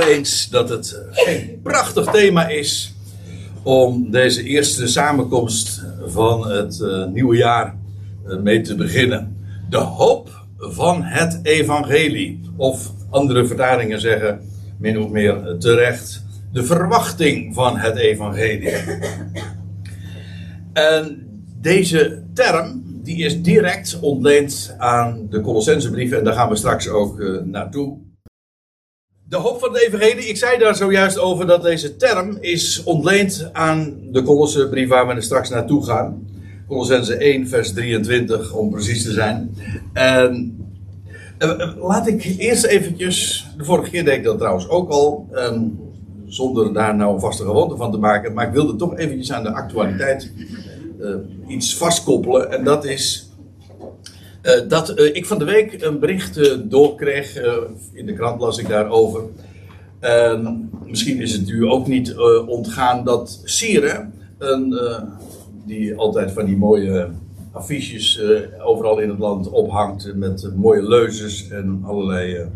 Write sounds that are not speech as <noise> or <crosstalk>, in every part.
eens dat het een prachtig thema is om deze eerste samenkomst van het uh, nieuwe jaar uh, mee te beginnen. De hoop van het evangelie. Of andere vertalingen zeggen min of meer terecht de verwachting van het evangelie. En deze term die is direct ontleend aan de Colossensebrief en daar gaan we straks ook naartoe. De hoop van het evangelie, ik zei daar zojuist over dat deze term is ontleend aan de Colossenbrief waar we er straks naartoe gaan. Colossense 1 vers 23 om precies te zijn. En uh, laat ik eerst eventjes, de vorige keer deed ik dat trouwens ook al, um, zonder daar nou een vaste gewoonte van te maken, maar ik wilde toch eventjes aan de actualiteit uh, iets vastkoppelen. En dat is dat uh, ik van de week een bericht doorkreeg. in de krant las ik daarover. misschien is het u ook niet ontgaan dat Sieren, een, die altijd van die mooie affiches overal in het land ophangt. met mooie leuzes en allerlei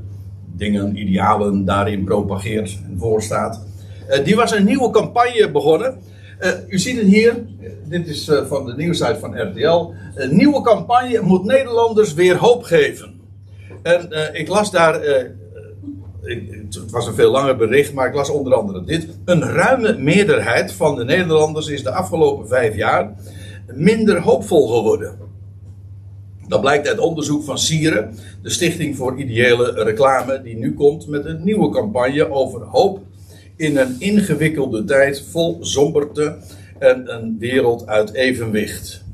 dingen, idealen daarin propageert en voorstaat. die was een nieuwe campagne begonnen. Uh, u ziet het hier, dit is uh, van de nieuwsite van RTL. Een nieuwe campagne moet Nederlanders weer hoop geven. En ik las daar, het was een veel langer bericht, maar ik las onder andere dit. Een ruime meerderheid van de Nederlanders is de afgelopen vijf jaar minder hoopvol geworden. Dat blijkt uit onderzoek van Sieren, de Stichting voor Ideële Reclame, die nu komt met een nieuwe campagne over hoop in een ingewikkelde tijd vol somberte en een wereld uit evenwicht.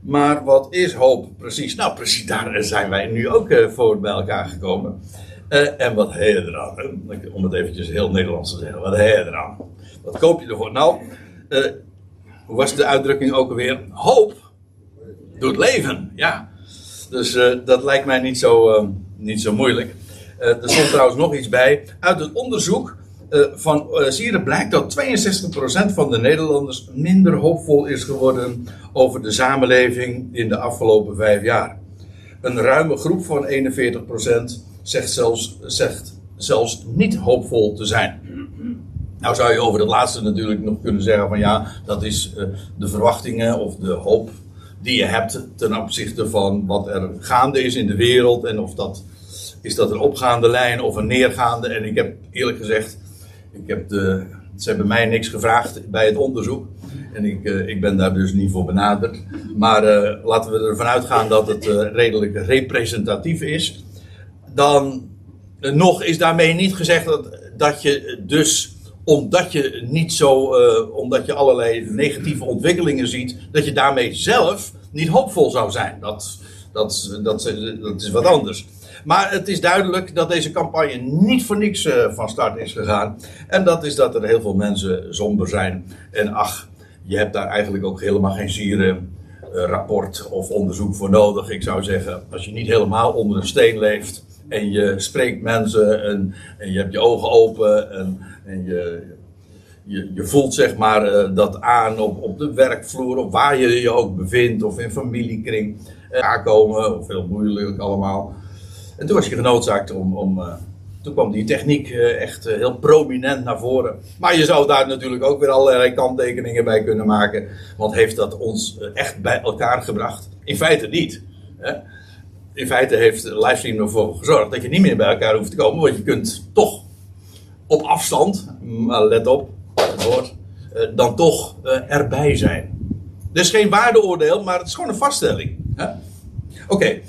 Maar wat is hoop precies? Nou, precies daar zijn wij nu ook uh, voor bij elkaar gekomen. Uh, en wat heet er aan? Om het eventjes heel Nederlands te zeggen. Wat heet er aan? Wat koop je ervoor? Nou, uh, hoe was de uitdrukking ook alweer? Hoop doet leven. Ja. Dus dat lijkt mij niet zo, niet zo moeilijk. er stond trouwens nog iets bij. Uit het onderzoek uh, van uh, blijkt dat 62% van de Nederlanders minder hoopvol is geworden over de samenleving in de afgelopen vijf jaar. Een ruime groep van 41% zegt zelfs, zegt zelfs niet hoopvol te zijn. Nou zou je over dat laatste natuurlijk nog kunnen zeggen van ja, dat is uh, de verwachtingen of de hoop die je hebt ten opzichte van wat er gaande is in de wereld en of dat is dat een opgaande lijn of een neergaande. En ik heb eerlijk gezegd ik heb de, ze hebben mij niks gevraagd bij het onderzoek. En ik, uh, ik ben daar dus niet voor benaderd. Maar uh, laten we ervan uitgaan dat het uh, redelijk representatief is. Dan nog is daarmee niet gezegd dat, dat je dus, omdat je niet zo, omdat je allerlei negatieve ontwikkelingen ziet, dat je daarmee zelf niet hoopvol zou zijn. Dat, dat, dat, dat is wat anders. Maar het is duidelijk dat deze campagne niet voor niks uh, van start is gegaan. En dat is dat er heel veel mensen somber zijn. En ach, je hebt daar eigenlijk ook helemaal geen zieren. Uh, rapport of onderzoek voor nodig. Ik zou zeggen, als je niet helemaal onder een steen leeft en je spreekt mensen en, en je hebt je ogen open en, en je, je, je, voelt zeg maar dat aan op, op de werkvloer, of waar je je ook bevindt, of in familiekring, aankomen, of heel moeilijk allemaal. En toen was je genoodzaakt om. om uh, toen kwam die techniek uh, echt uh, heel prominent naar voren. Maar je zou daar natuurlijk ook weer allerlei kanttekeningen bij kunnen maken. Want heeft dat ons echt bij elkaar gebracht? In feite niet. Hè? In feite heeft livestream ervoor gezorgd dat je niet meer bij elkaar hoeft te komen. Want je kunt toch op afstand, maar let op, het woord, dan toch erbij zijn. Dus geen waardeoordeel, maar het is gewoon een vaststelling. Oké. Okay.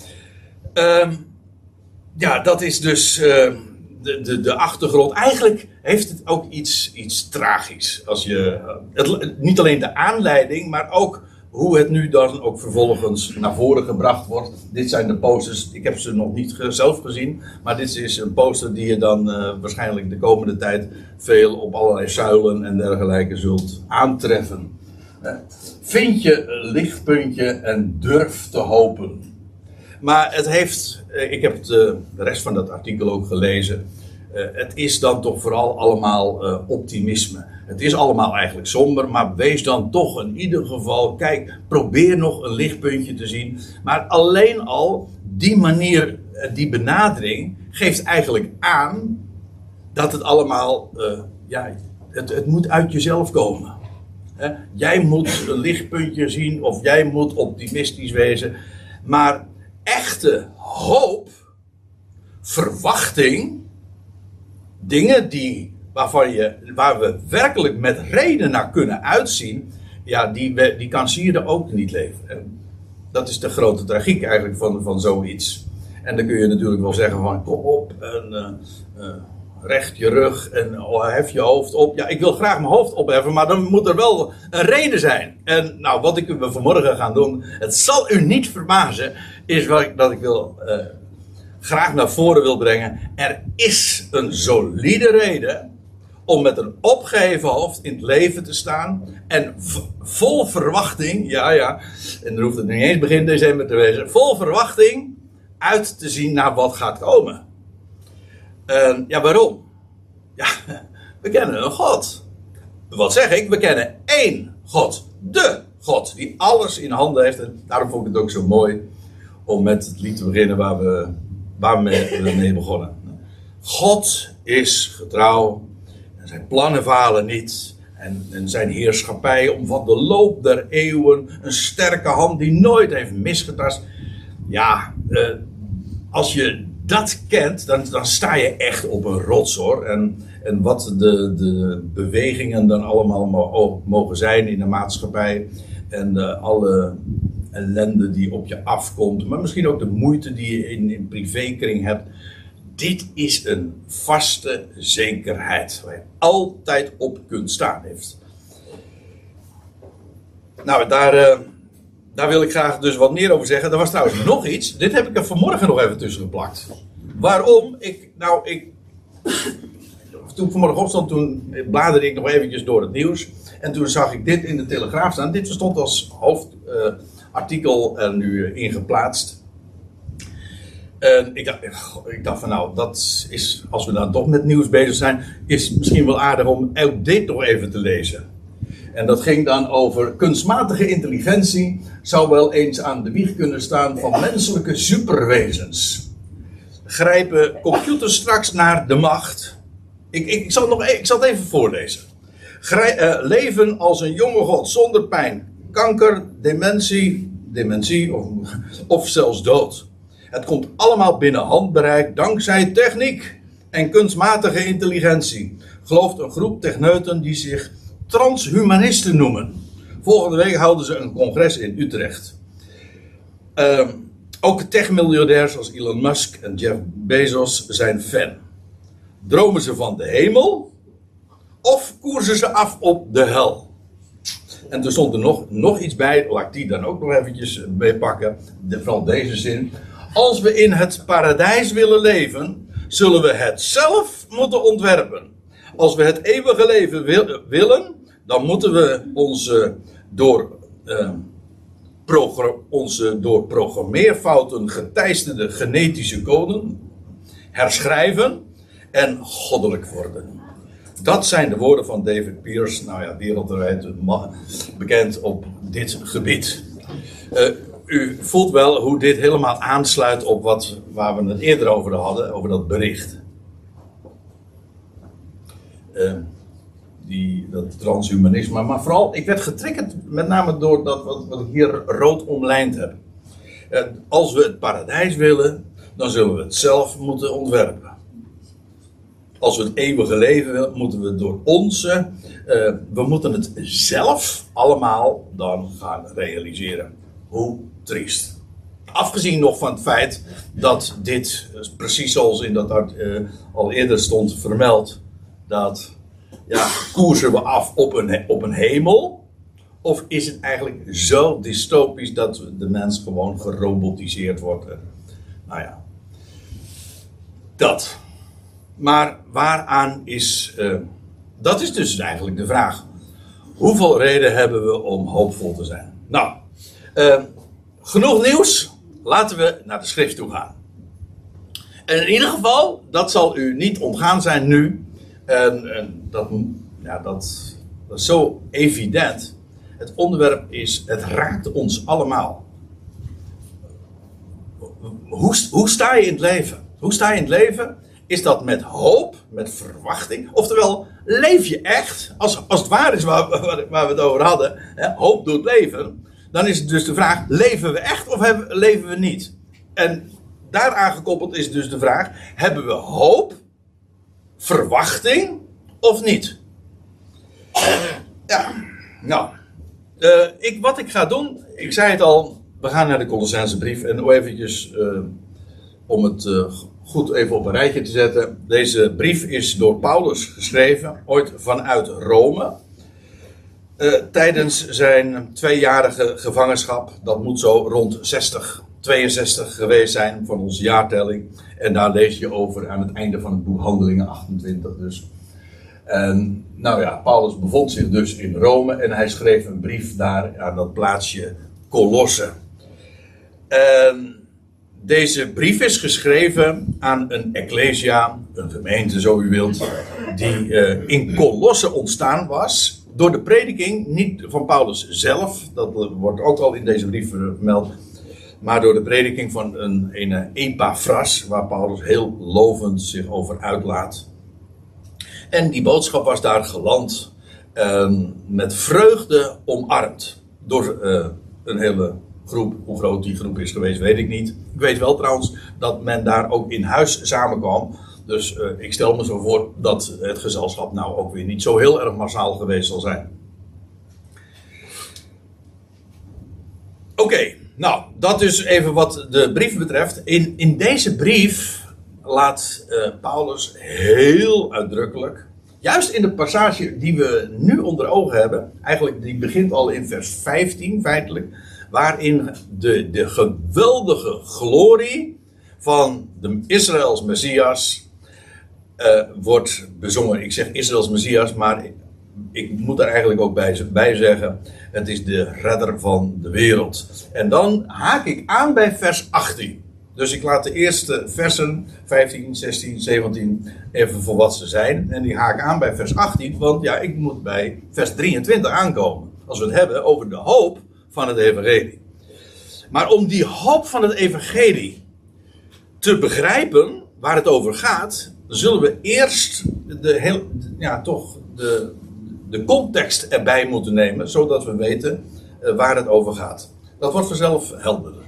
Um, ja, dat is dus uh, de, de, de achtergrond. Eigenlijk heeft het ook iets, iets tragisch. Als je, het, niet alleen de aanleiding, maar ook hoe het nu dan ook vervolgens naar voren gebracht wordt. Dit zijn de posters, ik heb ze nog niet zelf gezien, maar dit is een poster die je dan uh, waarschijnlijk de komende tijd veel op allerlei zuilen en dergelijke zult aantreffen. Uh, vind je lichtpuntje en durf te hopen. Maar het heeft, eh, ik heb het, eh, de rest van dat artikel ook gelezen. Eh, het is dan toch vooral allemaal optimisme. Het is allemaal eigenlijk somber, maar wees dan toch in ieder geval, kijk, probeer nog een lichtpuntje te zien. Maar alleen al die manier, die benadering, geeft eigenlijk aan dat het allemaal, ja, het, het moet uit jezelf komen. Jij moet een lichtpuntje zien of jij moet optimistisch wezen. Maar echte hoop, verwachting, dingen die, waarvan je, waar we werkelijk met reden naar kunnen uitzien, ja, die, die kan Sierde ook niet leven. dat is de grote tragiek eigenlijk van, van zoiets. En dan kun je natuurlijk wel zeggen van kom op en uh, uh, recht je rug en oh, hef je hoofd op. Ja, ik wil graag mijn hoofd opheffen, maar dan moet er wel een reden zijn. En nou, wat ik vanmorgen gaan doen, het zal u niet verbazen, is wat ik, dat ik wil, uh, graag naar voren wil brengen. Er is een solide reden om met een opgeheven hoofd in het leven te staan en vol verwachting, ja ja, en dan hoeft het niet eens begin december te wezen, vol verwachting uit te zien naar wat gaat komen. Ja, waarom? Ja, <laughs> we kennen een God. Wat zeg ik? We kennen één God. De God. Die alles in handen heeft. En daarom vond ik het ook zo mooi om met het lied te beginnen waar we, waar we mee begonnen. God is getrouw. En zijn plannen falen niet. En, en, zijn heerschappij om van de loop der eeuwen een sterke hand die nooit heeft misgetast. Ja, uh, als je dat kent, dan, dan sta je echt op een rots hoor. En, en wat de, de bewegingen dan allemaal mogen zijn in de maatschappij. En uh, alle ellende die op je afkomt. Maar misschien ook de moeite die je in, in privékring hebt. Dit is een vaste zekerheid waar je altijd op kunt staan. Heeft. Nou, daar. Uh, daar wil ik graag dus wat meer over zeggen. Er was trouwens nog iets. Dit heb ik er vanmorgen nog even tussen geplakt. Waarom? Ik, nou, ik. Toen ik vanmorgen opstond, toen bladerde ik nog eventjes door het nieuws. En toen zag ik dit in de Telegraaf staan. Dit stond als hoofdartikel er nu ingeplaatst. En ik dacht, ik dacht van nou, dat is, als we dan toch met nieuws bezig zijn, is misschien wel aardig om ook dit nog even te lezen. En dat ging dan over kunstmatige intelligentie zou wel eens aan de wieg kunnen staan van menselijke superwezens. Grijpen computers straks naar de macht? Ik, ik, ik, zal, nog, e-, ik zal het even voorlezen. Uh, leven als een jonge god zonder pijn, kanker, dementie, dementie of, of zelfs dood. Het komt allemaal binnen handbereik dankzij techniek en kunstmatige intelligentie. Gelooft een groep techneuten die zich transhumanisten noemen. Volgende week houden ze een congres in Utrecht. Uh, ook techmiljardairs zoals Elon Musk en Jeff Bezos zijn fan. Dromen ze van de hemel of koersen ze af op de hel? En er stond er nog, nog iets bij, laat ik die dan ook nog eventjes pakken. De, vooral deze zin. Als we in het paradijs willen leven, zullen we het zelf moeten ontwerpen. Als we het eeuwige leven willen, dan moeten we onze door, uh, onze door programmeerfouten geteisterde genetische code herschrijven en goddelijk worden. Dat zijn de woorden van David Pierce, nou ja, wereldwijd bekend op dit gebied. Uh, u voelt wel hoe dit helemaal aansluit op wat, waar we het eerder over hadden, over dat bericht. Uh, die, dat transhumanisme. Maar vooral, ik werd getriggerd met name door dat wat, wat ik hier rood omlijnd heb. Als we het paradijs willen, dan zullen we het zelf moeten ontwerpen. Als we het eeuwige leven willen, moeten we door onze, uh, we moeten het zelf allemaal dan gaan realiseren. Hoe triest. Afgezien nog van het feit dat dit, precies zoals in dat uh, al eerder stond vermeld, dat ja, koersen we af op een, op een hemel? Of is het eigenlijk zo dystopisch dat de mens gewoon gerobotiseerd wordt? Nou ja, dat. Maar waaraan is. Uh, dat is dus eigenlijk de vraag. Hoeveel reden hebben we om hoopvol te zijn? Nou, uh, genoeg nieuws. Laten we naar de schrift toe gaan. En in ieder geval, dat zal u niet ontgaan zijn nu. En, en dat, ja, dat, dat is zo evident. Het onderwerp is, het raakt ons allemaal. Hoe, hoe sta je in het leven? Hoe sta je in het leven? is dat met hoop, met verwachting. Oftewel, leef je echt, als, als het waar is waar, we het over hadden, hè, hoop doet leven. Dan is het dus de vraag, leven we echt of hebben, leven we niet? En daaraan gekoppeld is dus de vraag, hebben we hoop, verwachting of niet? Ja, nou, uh, ik, wat ik ga doen, ik zei het al, we gaan naar de Colossense brief en eventjes uh, om het uh, goed even op een rijtje te zetten. Deze brief is door Paulus geschreven, ooit vanuit Rome. Tijdens zijn tweejarige gevangenschap, dat moet zo rond 60, 62 geweest zijn van onze jaartelling. En daar lees je over aan het einde van het boek Handelingen 28 dus. Nou ja, Paulus bevond zich dus in Rome en hij schreef een brief daar aan dat plaatsje Colosse. Deze brief is geschreven aan een ecclesia, een gemeente zo u wilt, die uh, in Colosse ontstaan was. Door de prediking, niet van Paulus zelf, dat wordt ook al in deze brief vermeld, maar door de prediking van een, een Epaphras, waar Paulus heel lovend zich over uitlaat. En die boodschap was daar geland, uh, met vreugde omarmd door uh, een hele groep. Hoe groot die groep is geweest, weet ik niet. Ik weet wel trouwens dat men daar ook in huis samenkwam. Dus uh, ik stel me zo voor dat het gezelschap nou ook weer niet zo heel erg massaal geweest zal zijn. Oké, nou, dat is even wat de brief betreft. In, in deze brief laat uh, Paulus heel uitdrukkelijk, juist in de passage die we nu onder ogen hebben, eigenlijk die begint al in vers 15 feitelijk, waarin de, de geweldige glorie van de Israëls Messias uh, wordt bezongen. Ik zeg Israëls Messias, maar ik, moet er eigenlijk ook bij, bij, zeggen: het is de redder van de wereld. En dan haak ik aan bij vers 18. Dus ik laat de eerste versen, 15, 16, 17, even voor wat ze zijn. En die haak aan bij vers 18, want ja, ik moet bij vers 23 aankomen. Als we het hebben over de hoop van het evangelie. Maar om die hoop van het evangelie te begrijpen, waar het over gaat, zullen we eerst de heel, ja, toch de, de context erbij moeten nemen, zodat we weten uh, waar het over gaat. Dat wordt vanzelf helderder.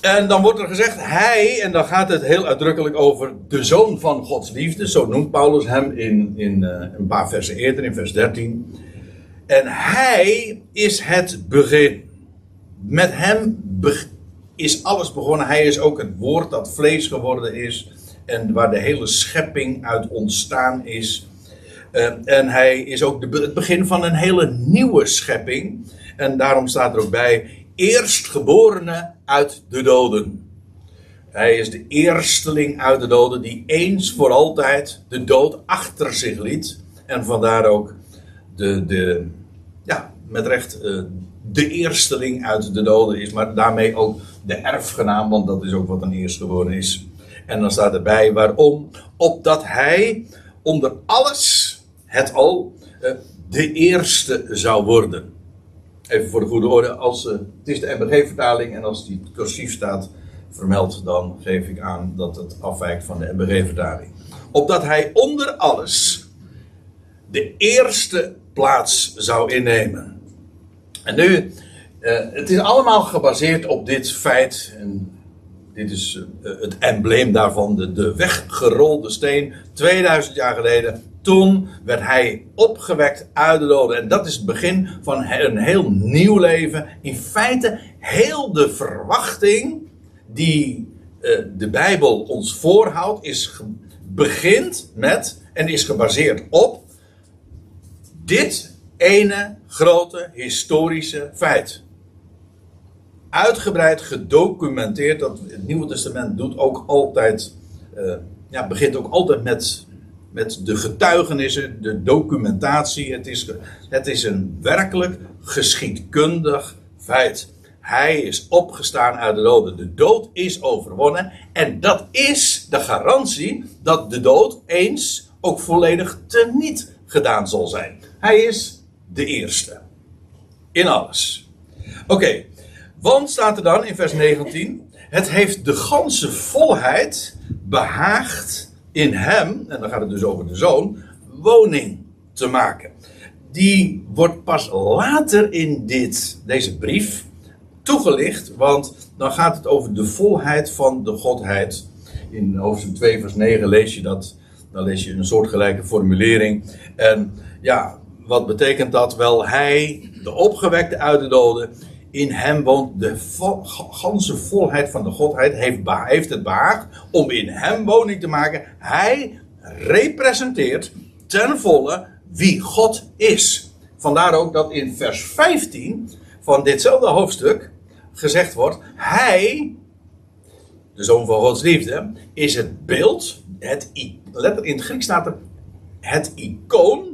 En dan wordt er gezegd, hij, en dan gaat het heel uitdrukkelijk over de zoon van Gods liefde. Zo noemt Paulus hem in, in uh, een paar versen eerder, in vers 13. En hij is het begin. Met hem is alles begonnen. Hij is ook het woord dat vlees geworden is. En waar de hele schepping uit ontstaan is. Uh, en hij is ook de, het begin van een hele nieuwe schepping. En daarom staat er ook bij: eerstgeborene uit de doden. Hij is de eersteling uit de doden die eens voor altijd de dood achter zich liet. En vandaar ook de, de ja, met recht uh, de eersteling uit de doden is. Maar daarmee ook de erfgenaam, want dat is ook wat een eerstgeboren is. En dan staat erbij waarom? Opdat hij onder alles het al uh, de eerste zou worden. Even voor de goede orde, als, uh, het is de MBG-vertaling en als die cursief staat vermeld, dan geef ik aan dat het afwijkt van de MBG-vertaling. Opdat hij onder alles de eerste plaats zou innemen. En nu, uh, het is allemaal gebaseerd op dit feit. En dit is het embleem daarvan, de, de weggerolde steen, 2000 jaar geleden. Toen werd hij opgewekt uit de doden. En dat is het begin van een heel nieuw leven. In feite, heel de verwachting die uh, de Bijbel ons voorhoudt, is begint met en is gebaseerd op dit ene grote historische feit. Uitgebreid gedocumenteerd, dat het Nieuwe Testament doet ook altijd, uh, ja, begint ook altijd met, met de getuigenissen, de documentatie. Het is, het is een werkelijk geschiedkundig feit. Hij is opgestaan uit de doden. De dood is overwonnen. En dat is de garantie dat de dood eens ook volledig teniet gedaan zal zijn. Hij is de eerste. In alles. Oké, okay. want staat er dan in vers 19: Het heeft de ganse volheid behaagt in hem, en dan gaat het dus over de zoon, woning te maken. Die wordt pas later in dit, deze brief toegelicht, want dan gaat het over de volheid van de Godheid. In hoofdstuk 2, vers 9 lees je dat. Dan lees je een soortgelijke formulering. En ja, wat betekent dat? Wel, hij, de opgewekte uit de doden, in hem woont de ganse volheid van de Godheid, heeft, heeft het behaagd om in hem woning te maken. Hij representeert ten volle wie God is. Vandaar ook dat in vers 15 van ditzelfde hoofdstuk gezegd wordt: Hij, de zoon van Gods liefde, is het beeld, het, letter in het Grieks staat er het icoon,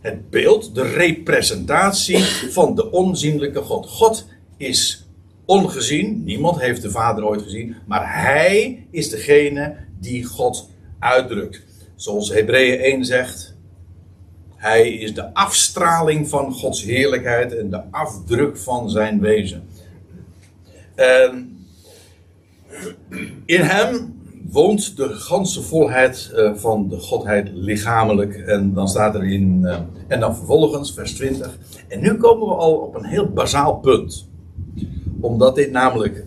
het beeld, de representatie van de onzienlijke God. God is ongezien, niemand heeft de Vader ooit gezien, maar Hij is degene die God uitdrukt. Zoals Hebreeën 1 zegt, hij is de afstraling van Gods heerlijkheid en de afdruk van zijn wezen. En in hem woont de ganse volheid eh, van de Godheid lichamelijk. En dan staat er in, eh, en dan vervolgens, vers 20. En nu komen we al op een heel bazaal punt. Omdat dit namelijk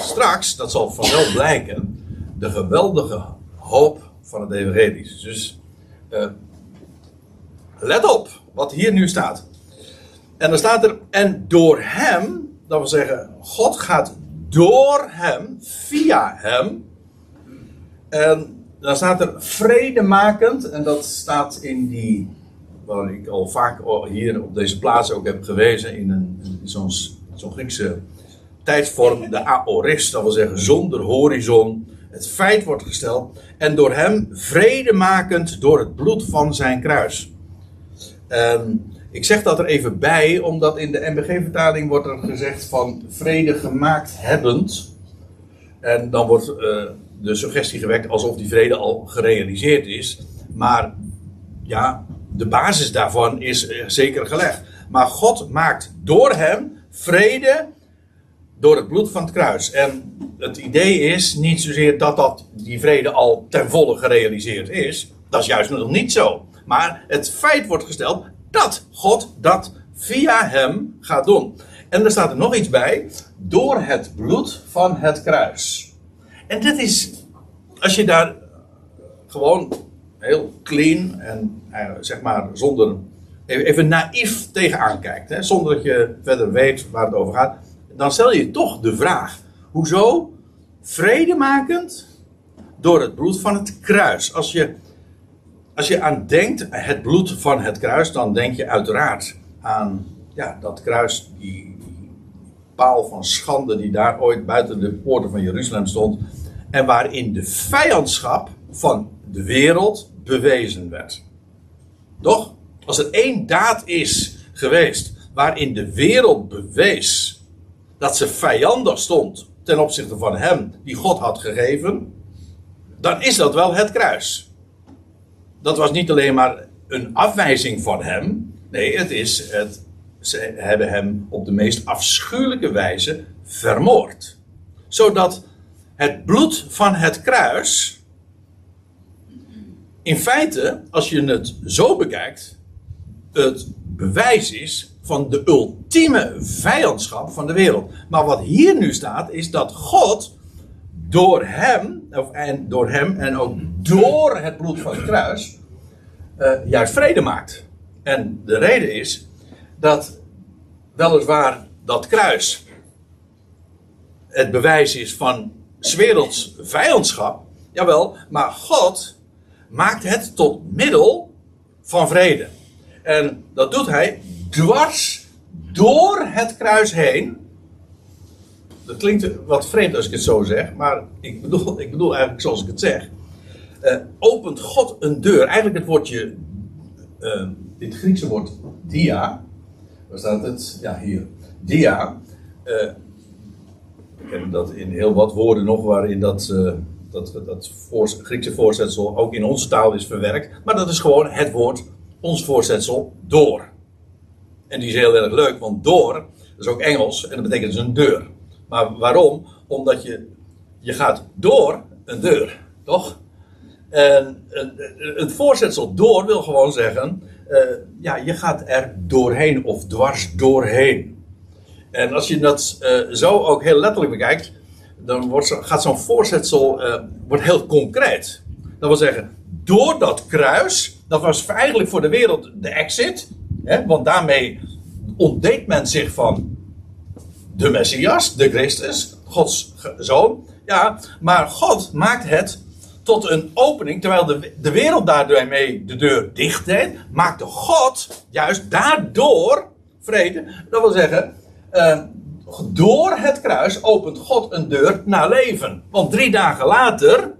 straks, dat zal vanzelf blijken, de geweldige hoop van het evangelie is. Dus uh, let op wat hier nu staat. En dan staat er, en door hem, dat wil zeggen, God gaat door hem, via hem. En dan staat er vredemakend, en dat staat in die, waar ik al vaak hier op deze plaats ook heb gewezen, in, een, zo'n zo Griekse tijdsvorm, de aoris, dat wil zeggen zonder horizon. Het feit wordt gesteld, en door hem vredemakend door het bloed van zijn kruis. Ehm, ik zeg dat er even bij, omdat in de MBG-vertaling wordt er gezegd van vrede gemaakt hebbend. En dan wordt uh, de suggestie gewekt alsof die vrede al gerealiseerd is. Maar ja, de basis daarvan is eh, zeker gelegd. Maar God maakt door hem vrede door het bloed van het kruis. En het idee is niet zozeer dat, dat die vrede al ten volle gerealiseerd is. Dat is juist nog niet zo. Maar het feit wordt gesteld dat God dat via hem gaat doen. En er staat er nog iets bij. Door het bloed van het kruis. En dit is, als je daar gewoon heel clean en eh, zeg maar zonder, even naïef tegenaan kijkt. Hè, zonder dat je verder weet waar het over gaat. Dan stel je toch de vraag. Hoezo vredemakend door het bloed van het kruis? Als je als je aan denkt, het bloed van het kruis, dan denk je uiteraard aan ja, dat kruis, die paal van schande die daar ooit buiten de poorten van Jeruzalem stond. En waarin de vijandschap van de wereld bewezen werd. Toch? Als er één daad is geweest waarin de wereld bewees dat ze vijandig stond ten opzichte van hem die God had gegeven, dan is dat wel het kruis dat was niet alleen maar een afwijzing van hem. Nee, het is het, ze hebben hem op de meest afschuwelijke wijze vermoord. Zodat het bloed van het kruis. In feite, als je het zo bekijkt, het bewijs is van de ultieme vijandschap van de wereld. Maar wat hier nu staat, is dat God door hem, of, en door hem en ook door het bloed van het kruis, uh, juist vrede maakt. En de reden is dat weliswaar dat kruis het bewijs is van werelds vijandschap, jawel, maar God maakt het tot middel van vrede. En dat doet hij dwars door het kruis heen dat klinkt wat vreemd als ik het zo zeg, maar ik bedoel, ik bedoel eigenlijk zoals ik het zeg. Uh, opent God een deur. Eigenlijk het woordje, uh, dit Griekse woord dia, waar staat het? Ja, hier. Dia. Uh, ken dat in heel wat woorden nog waarin dat, dat, dat voor, Griekse voorzetsel ook in onze taal is verwerkt. Maar dat is gewoon het woord, ons voorzetsel, door. En die is heel erg leuk, want door, dat is ook Engels en dat betekent dus een deur. Maar waarom? Omdat je, je gaat door een deur, toch? En het voorzetsel door wil gewoon zeggen, uh, ja, je gaat er doorheen of dwars doorheen. En als je dat uh, zo ook heel letterlijk bekijkt, dan wordt gaat zo'n voorzetsel uh, wordt heel concreet. Dat wil zeggen, door dat kruis, dat was eigenlijk voor de wereld de exit, hè, want daarmee ontdeed men zich van de Messias, de Christus, Gods zoon. Ja, maar God maakt het tot een opening, terwijl de, de wereld daarmee de deur dicht deed, maakte God juist daardoor vrede. Dat wil zeggen, uh, door het kruis opent God een deur naar leven. Want drie dagen later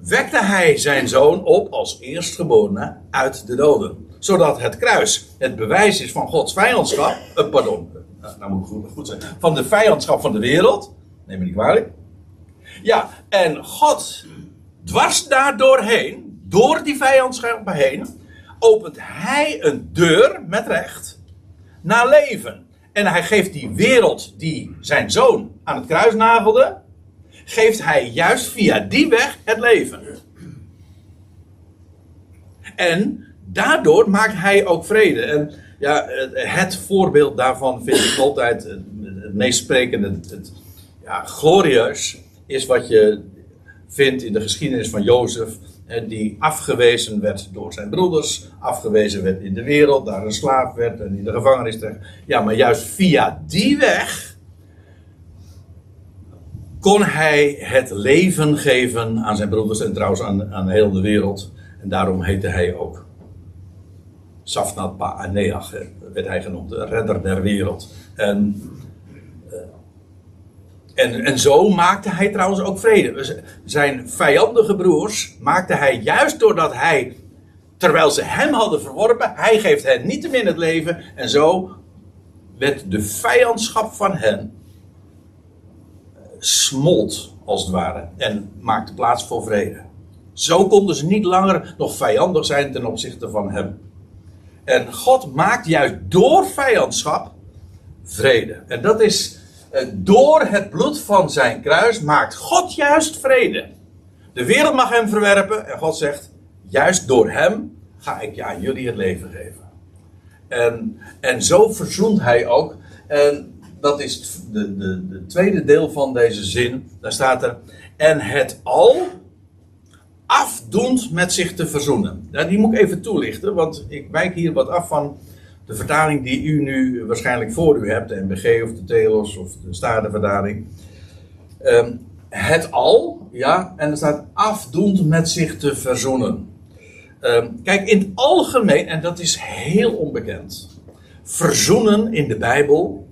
wekte hij zijn zoon op als eerstgeborene uit de doden. Zodat het kruis het bewijs is van Gods vijandschap. Uh, pardon, uh, nou moet ik goed, zijn. Van de vijandschap van de wereld. Neem me niet kwalijk. Ja, en God dwars daar doorheen, door die vijandschap heen, opent hij een deur met recht naar leven. En hij geeft die wereld die zijn zoon aan het kruis nagelde, geeft hij juist via die weg het leven. En daardoor maakt hij ook vrede. En ja, het voorbeeld daarvan vind ik altijd het meest sprekende, het, ja, glorieus, is wat je vindt in de geschiedenis van Jozef, die afgewezen werd door zijn broeders, afgewezen werd in de wereld, daar een slaaf werd en in de gevangenis terecht. Ja, maar juist via die weg kon hij het leven geven aan zijn broeders en trouwens aan, aan heel de wereld. En daarom heette hij ook Safnat Pa'aneach, werd hij genoemd, de redder der wereld. En en, en zo maakte hij trouwens ook vrede. Zijn vijandige broers maakte hij juist doordat hij, terwijl ze hem hadden verworpen, hij geeft hen niet min het leven. En zo werd de vijandschap van hen eh, smolt, als het ware, en maakte plaats voor vrede. Zo konden ze niet langer nog vijandig zijn ten opzichte van hem. En God maakt juist door vijandschap vrede. En dat is door het bloed van zijn kruis maakt God juist vrede. De wereld mag hem verwerpen en God zegt, juist door hem ga ik aan jullie het leven geven. En, en zo verzoent hij ook. En dat is de, de, de tweede deel van deze zin. Daar staat er, en het al afdoend met zich te verzoenen. Ja, die moet ik even toelichten, want ik wijk hier wat af van de vertaling die u nu waarschijnlijk voor u hebt, de MBG of de Telos of de Statenvertaling. Um, het al, ja, en er staat afdoend met zich te verzoenen. Um, kijk, in het algemeen, en dat is heel onbekend, verzoenen in de Bijbel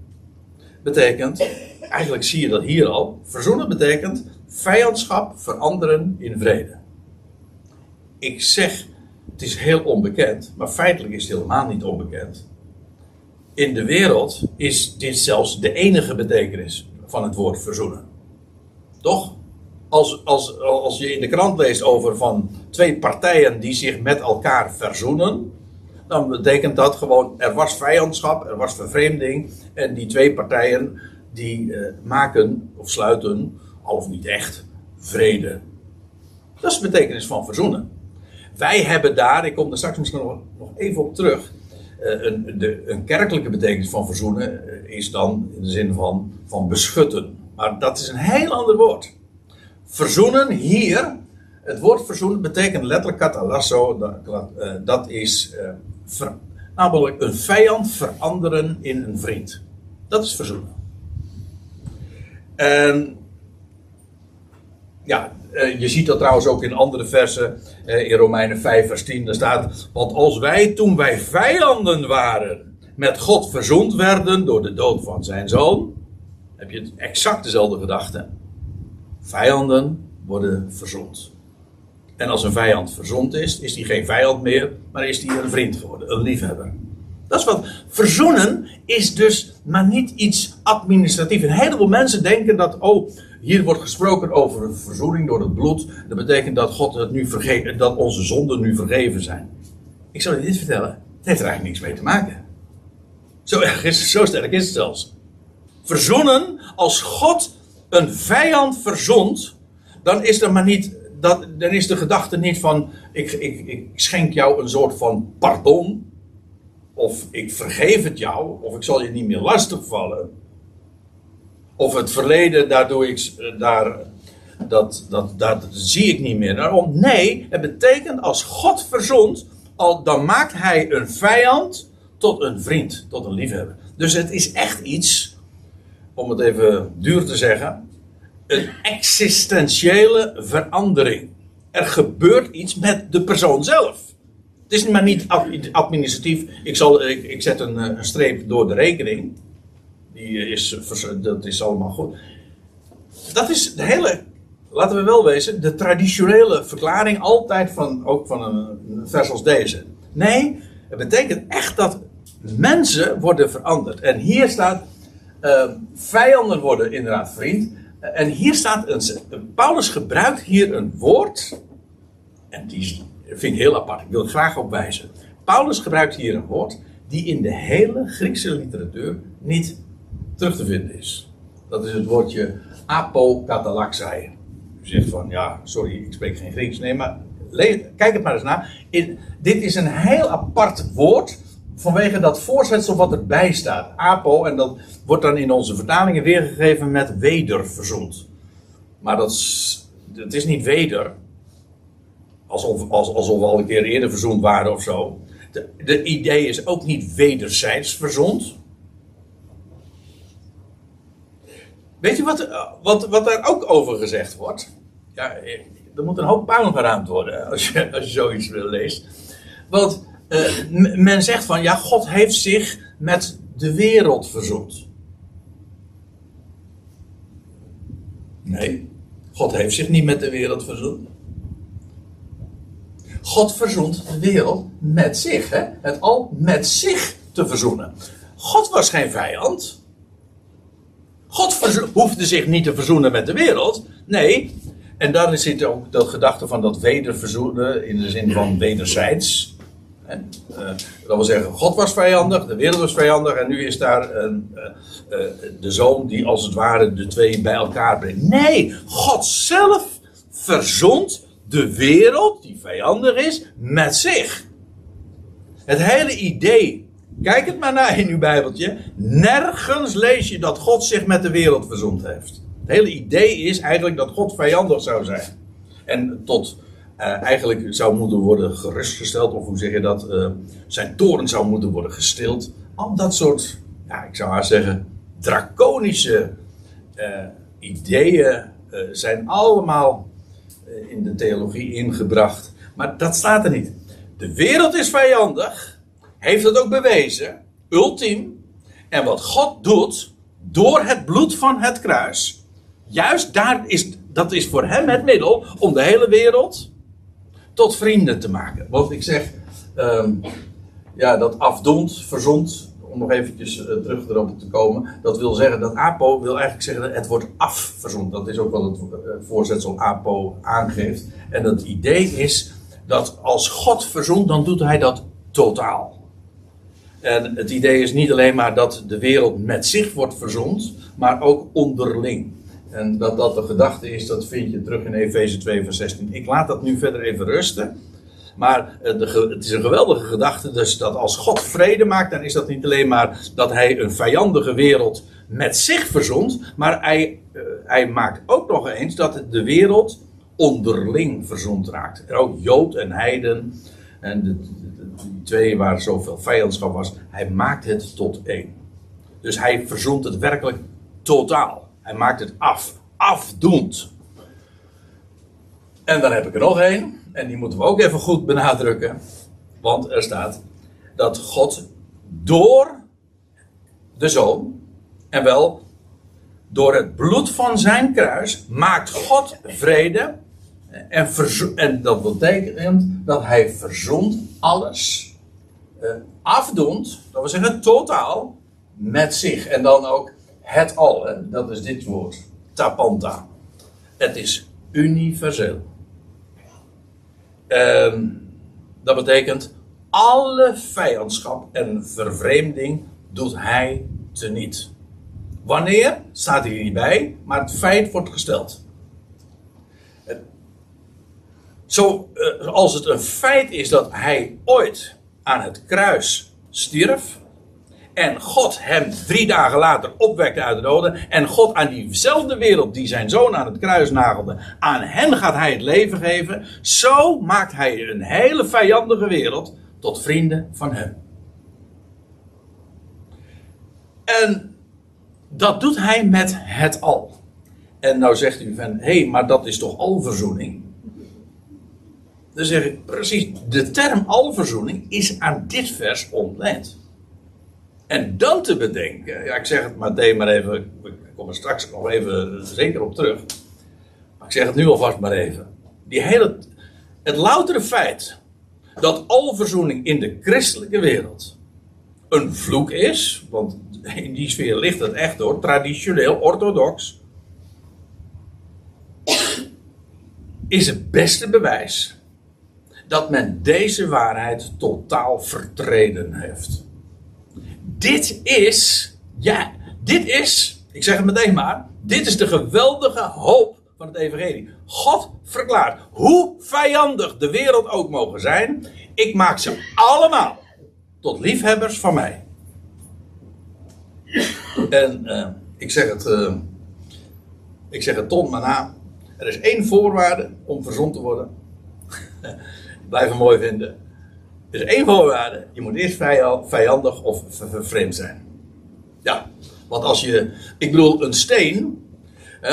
betekent, eigenlijk zie je dat hier al, verzoenen betekent vijandschap veranderen in vrede. Ik zeg het is heel onbekend, maar feitelijk is het helemaal niet onbekend. In de wereld is dit zelfs de enige betekenis van het woord verzoenen. Toch? Als, als, als je in de krant leest over van twee partijen die zich met elkaar verzoenen, dan betekent dat gewoon er was vijandschap, er was vervreemding en die twee partijen die eh, maken of sluiten, al of niet echt, vrede. Dat is de betekenis van verzoenen. Wij hebben daar, ik kom er straks misschien nog, nog even op terug. Uh, een, de, een kerkelijke betekenis van verzoenen eh, is dan in de zin van, van beschutten. Maar dat is een heel ander woord. Verzoenen hier, het woord verzoenen betekent letterlijk katalasso. Dat, dat is namelijk een vijand veranderen in een vriend. Dat is verzoenen. En ja, eh, je ziet dat trouwens ook in andere versen. Uh, in Romeinen 5, vers 10. Daar staat: Want als wij toen wij vijanden waren. met God verzoend werden. door de dood van zijn zoon. heb je exact dezelfde gedachte. Vijanden worden verzoend. En als een vijand verzond is, is hij geen vijand meer, maar is hij een vriend geworden, een liefhebber. Dat is wat. Verzoenen is dus maar niet iets administratiefs. Een heleboel mensen denken dat, oh, hier wordt gesproken over verzoening door het bloed. Dat betekent dat God het nu vergeven, dat onze zonden nu vergeven zijn. Ik zal je dit vertellen. Het heeft er eigenlijk niks mee te maken. Zo, is, zo sterk is het zelfs. Verzoenen, als God een vijand verzond, dan is er maar niet, dat, dan is de gedachte niet van, ik, ik, ik schenk jou een soort van pardon, of ik vergeef het jou, of ik zal je niet meer lastigvallen. Of het verleden, daardoor ik, eh, daar, dat, dat, dat, zie ik niet meer. Daarom, nee, het betekent als God verzond, al, dan maakt hij een vijand tot een vriend, tot een liefhebber. Dus het is echt iets, om het even duur te zeggen, een existentiële verandering. Er gebeurt iets met de persoon zelf. Het is maar niet administratief. Ik, zal, ik, ik zet een, eh, een, streep door de rekening. Die is, dat is allemaal goed. Dat is de hele, laten we wel wezen, de traditionele verklaring altijd van, ook van een, vers als deze. Nee, het betekent echt dat mensen worden veranderd. En hier staat, uh, vijanden worden inderdaad vriend. En hier staat, een, Paulus gebruikt hier een woord, en die vind ik heel apart, ik wil het graag opwijzen. Paulus gebruikt hier een woord die in de hele Griekse literatuur niet terug te vinden is. Dat is het woordje apokatalaxai. U zegt van, ja, sorry, ik spreek geen Grieks. Nee, maar kijk het maar eens na. Dit is een heel apart woord vanwege dat voorzetsel wat erbij staat. Apo, en dat wordt dan in onze vertalingen weergegeven met wederverzond. Maar dat is, het is niet weder, alsof, alsof we al een keer eerder verzoend waren of zo. De, de idee is ook niet wederzijds verzond. Weet je wat, wat, wat daar ook over gezegd wordt? Ja, er moet een hoop puin geruimd worden als je, <laughs> als je zoiets leest. Want uh, men zegt van ja, God heeft zich met de wereld verzoend. Nee, God heeft zich niet met de wereld verzoend. God verzoent de wereld met zich. Hè? Het al met zich te verzoenen. God was geen vijand. God hoefde zich niet te verzoenen met de wereld. Nee, en daarin zit ook de gedachte van dat wederverzoenen in de zin van wederzijds. Uh, dat wil zeggen, God was vijandig, de wereld was vijandig en nu is daar een, uh, uh, de zoon die als het ware de twee bij elkaar brengt. Nee, God zelf verzond de wereld die vijandig is met zich. Het hele idee, kijk het maar na in uw Bijbeltje, nergens lees je dat God zich met de wereld verzond heeft. Het hele idee is eigenlijk dat God vijandig zou zijn. En tot uh, eigenlijk zou moeten worden gerustgesteld, of hoe zeg je dat, uh, zijn toren zou moeten worden gestild. Al dat soort, ja, ik zou maar zeggen, draconische uh, ideeën zijn allemaal in de theologie ingebracht. Maar dat staat er niet. De wereld is vijandig, heeft dat ook bewezen, ultiem. En wat God doet, door het bloed van het kruis, juist daar is, dat is voor hem het middel om de hele wereld tot vrienden te maken. Want ik zeg, um, ja, dat afdond, verzond, om nog eventjes uh, terug erop te komen. Dat wil zeggen, dat apo wil eigenlijk zeggen, dat het wordt afverzond. Dat is ook wat het uh, voorzetsel apo aangeeft. En het idee is, dat als God verzond, dan doet hij dat totaal. En het idee is niet alleen maar dat de wereld met zich wordt verzond, maar ook onderling. En dat dat de gedachte is, dat vind je terug in Efeze 2 vers 16. Ik laat dat nu verder even rusten. Maar eh, het is een geweldige gedachte, dus dat als God vrede maakt, dan is dat niet alleen maar dat hij een vijandige wereld met zich verzond, maar hij, uh, hij maakt ook nog eens dat de wereld onderling verzond raakt. En ook Jood en Heiden, en die twee waar zoveel vijandschap was, hij maakt het tot één. Dus hij verzond het werkelijk totaal. Hij maakt het af. Afdoend. En dan heb ik er nog één. En die moeten we ook even goed benadrukken. Want er staat dat God door de zoon. En wel door het bloed van zijn kruis. Maakt God vrede. En, en dat betekent dat hij verzond alles. Uh, afdoend. Dat wil zeggen totaal. Met zich. En dan ook het al, dat is dit woord. Tapanta. Het is universeel. Ehm, dat betekent alle vijandschap en vervreemding doet hij teniet. Wanneer? Staat hier niet bij, maar het feit wordt gesteld. Zo, uh, als het een feit is dat hij ooit aan het kruis stierf. En God hem drie dagen later opwekte uit de doden. En God aan diezelfde wereld die zijn zoon aan het kruis nagelde. Aan hen gaat hij het leven geven. Zo maakt hij een hele vijandige wereld tot vrienden van hem. En dat doet hij met het al. En nou zegt u van, hé, hey, maar dat is toch alverzoening? Dan zeg ik, precies, de term alverzoening is aan dit vers ontleend. En dan te bedenken, ja, ik zeg het maar even, ik kom er straks nog even zeker op terug. Maar ik zeg het nu alvast maar even. Die hele, het loutere feit dat alverzoening in de christelijke wereld een vloek is, want in die sfeer ligt het echt hoor, traditioneel, orthodox, is het beste bewijs dat men deze waarheid totaal vertreden heeft. Dit is, ja, dit is, ik zeg het meteen maar, dit is de geweldige hoop van het evangelie. God verklaart, hoe vijandig de wereld ook mogen zijn, ik maak ze allemaal tot liefhebbers van mij. En uh, ik zeg het, uh, ik zeg het ton maar na. Er is één voorwaarde om verzond te worden. Blijf hem mooi vinden. Er is één voorwaarde. Je moet eerst vijandig of vreemd zijn. Ja, want als je, ik bedoel, een steen,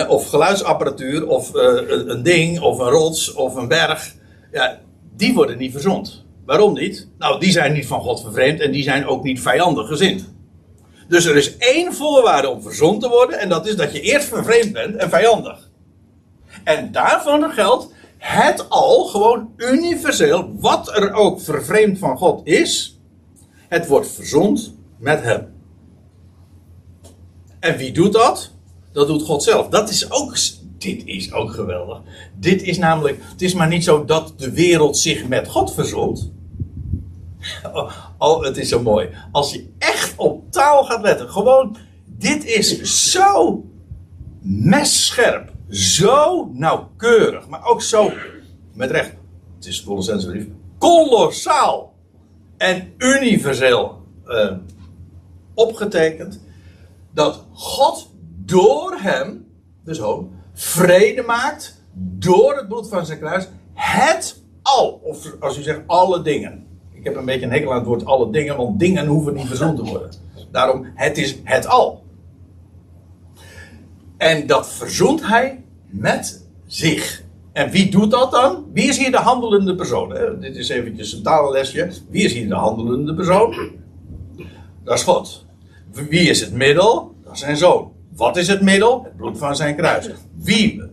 of geluidsapparatuur, of uh, een ding, of een rots, of een berg, ja, die worden niet verzond. Waarom niet? Nou, die zijn niet van God vervreemd en die zijn ook niet vijandig gezind. Dus er is één voorwaarde om verzond te worden en dat is dat je eerst vervreemd bent en vijandig. En daarvan geldt het al gewoon universeel, wat er ook vervreemd van God is, het wordt verzond met hem. En wie doet dat? Dat doet God zelf. Dat is ook, dit is ook geweldig. Dit is namelijk, het is maar niet zo dat de wereld zich met God verzond. Oh, oh, het is zo mooi. Als je echt op taal gaat letten, gewoon, dit is zo messcherp, zo nauwkeurig, maar ook zo, met recht, het is Colossense brief, kolossaal en universeel uh, opgetekend, dat God door hem, de zoon, vrede maakt door het bloed van zijn kruis, het al, of als u zegt alle dingen. Ik heb een beetje een hekel aan het woord alle dingen, want dingen hoeven niet verzond te worden. Daarom, het is het al. En dat verzoent hij met zich. En wie doet dat dan? Wie is hier de handelende persoon? Dit is eventjes een taallesje. Wie is hier de handelende persoon? Dat is God. Wie is het middel? Dat is zijn zoon. Wat is het middel? Het bloed van zijn kruis. Wie,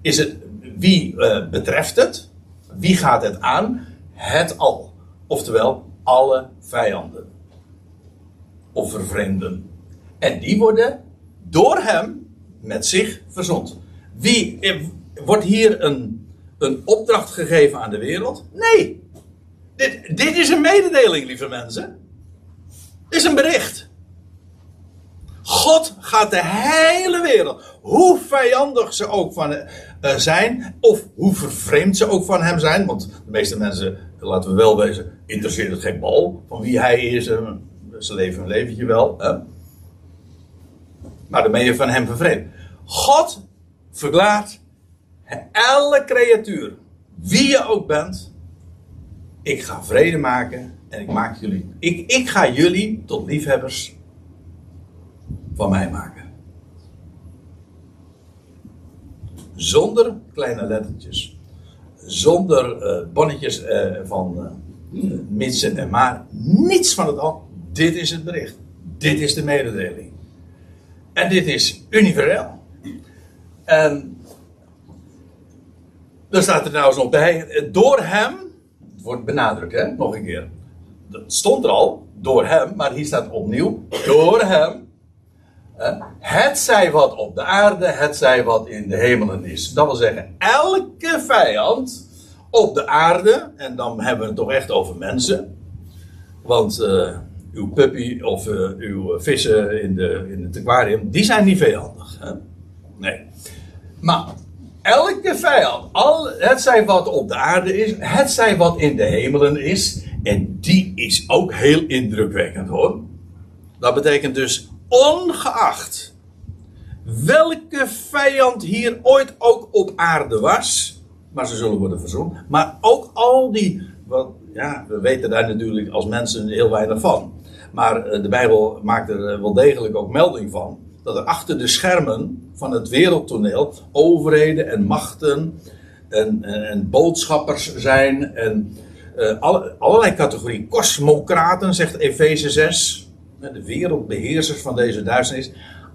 is het, wie uh, betreft het? Wie gaat het aan? Het al. Oftewel, alle vijanden. Of vervreemden. En die worden door hem met zich verzond. Wie, eh, wordt hier een, een opdracht gegeven aan de wereld? Nee. Dit, dit is een mededeling, lieve mensen. Dit is een bericht. God gaat de hele wereld, hoe vijandig ze ook van uh, zijn, of hoe vervreemd ze ook van hem zijn, want de meeste mensen, laten we wel wezen, interesseert het geen bal van wie hij is. Uh, ze leven een leventje wel. Maar dan ben je van hem vervreemd. God verklaart elke creatuur, wie je ook bent, ik ga vrede maken en ik maak jullie, ik, ik ga jullie tot liefhebbers van mij maken. Zonder kleine lettertjes. Zonder uh, bonnetjes uh, van uh, mitsen en maar. Niets van het al. Dit is het bericht. Dit is de mededeling. En dit is universeel. En dan staat er nou eens nog bij. Door hem. Het wordt benadrukt, hè? Nog een keer. Dat stond er al. Door hem. Maar hier staat opnieuw. Door hem het zij wat op de aarde, het zij wat in de hemelen is. Dat wil zeggen, elke vijand op de aarde, en dan hebben we het toch echt over mensen. Want uh, uw puppy of uw vissen in, de, in het aquarium, die zijn niet vijandig. Hè? Nee. Maar elke vijand, al, het wat op de aarde is, het zij wat in de hemelen is, en die is ook heel indrukwekkend hoor. Dat betekent dus ongeacht welke vijand hier ooit ook op aarde was, maar ze zullen worden verzoend, maar ook al die, wat, ja, we weten daar natuurlijk als mensen heel weinig van. Maar eh, de Bijbel maakt er eh, wel degelijk ook melding van. Dat er achter de schermen van het wereldtoneel overheden en machten en, en, en boodschappers zijn. En alle, allerlei categorieën. Kosmocraten, zegt Efeze 6. De wereldbeheersers van deze duisternis.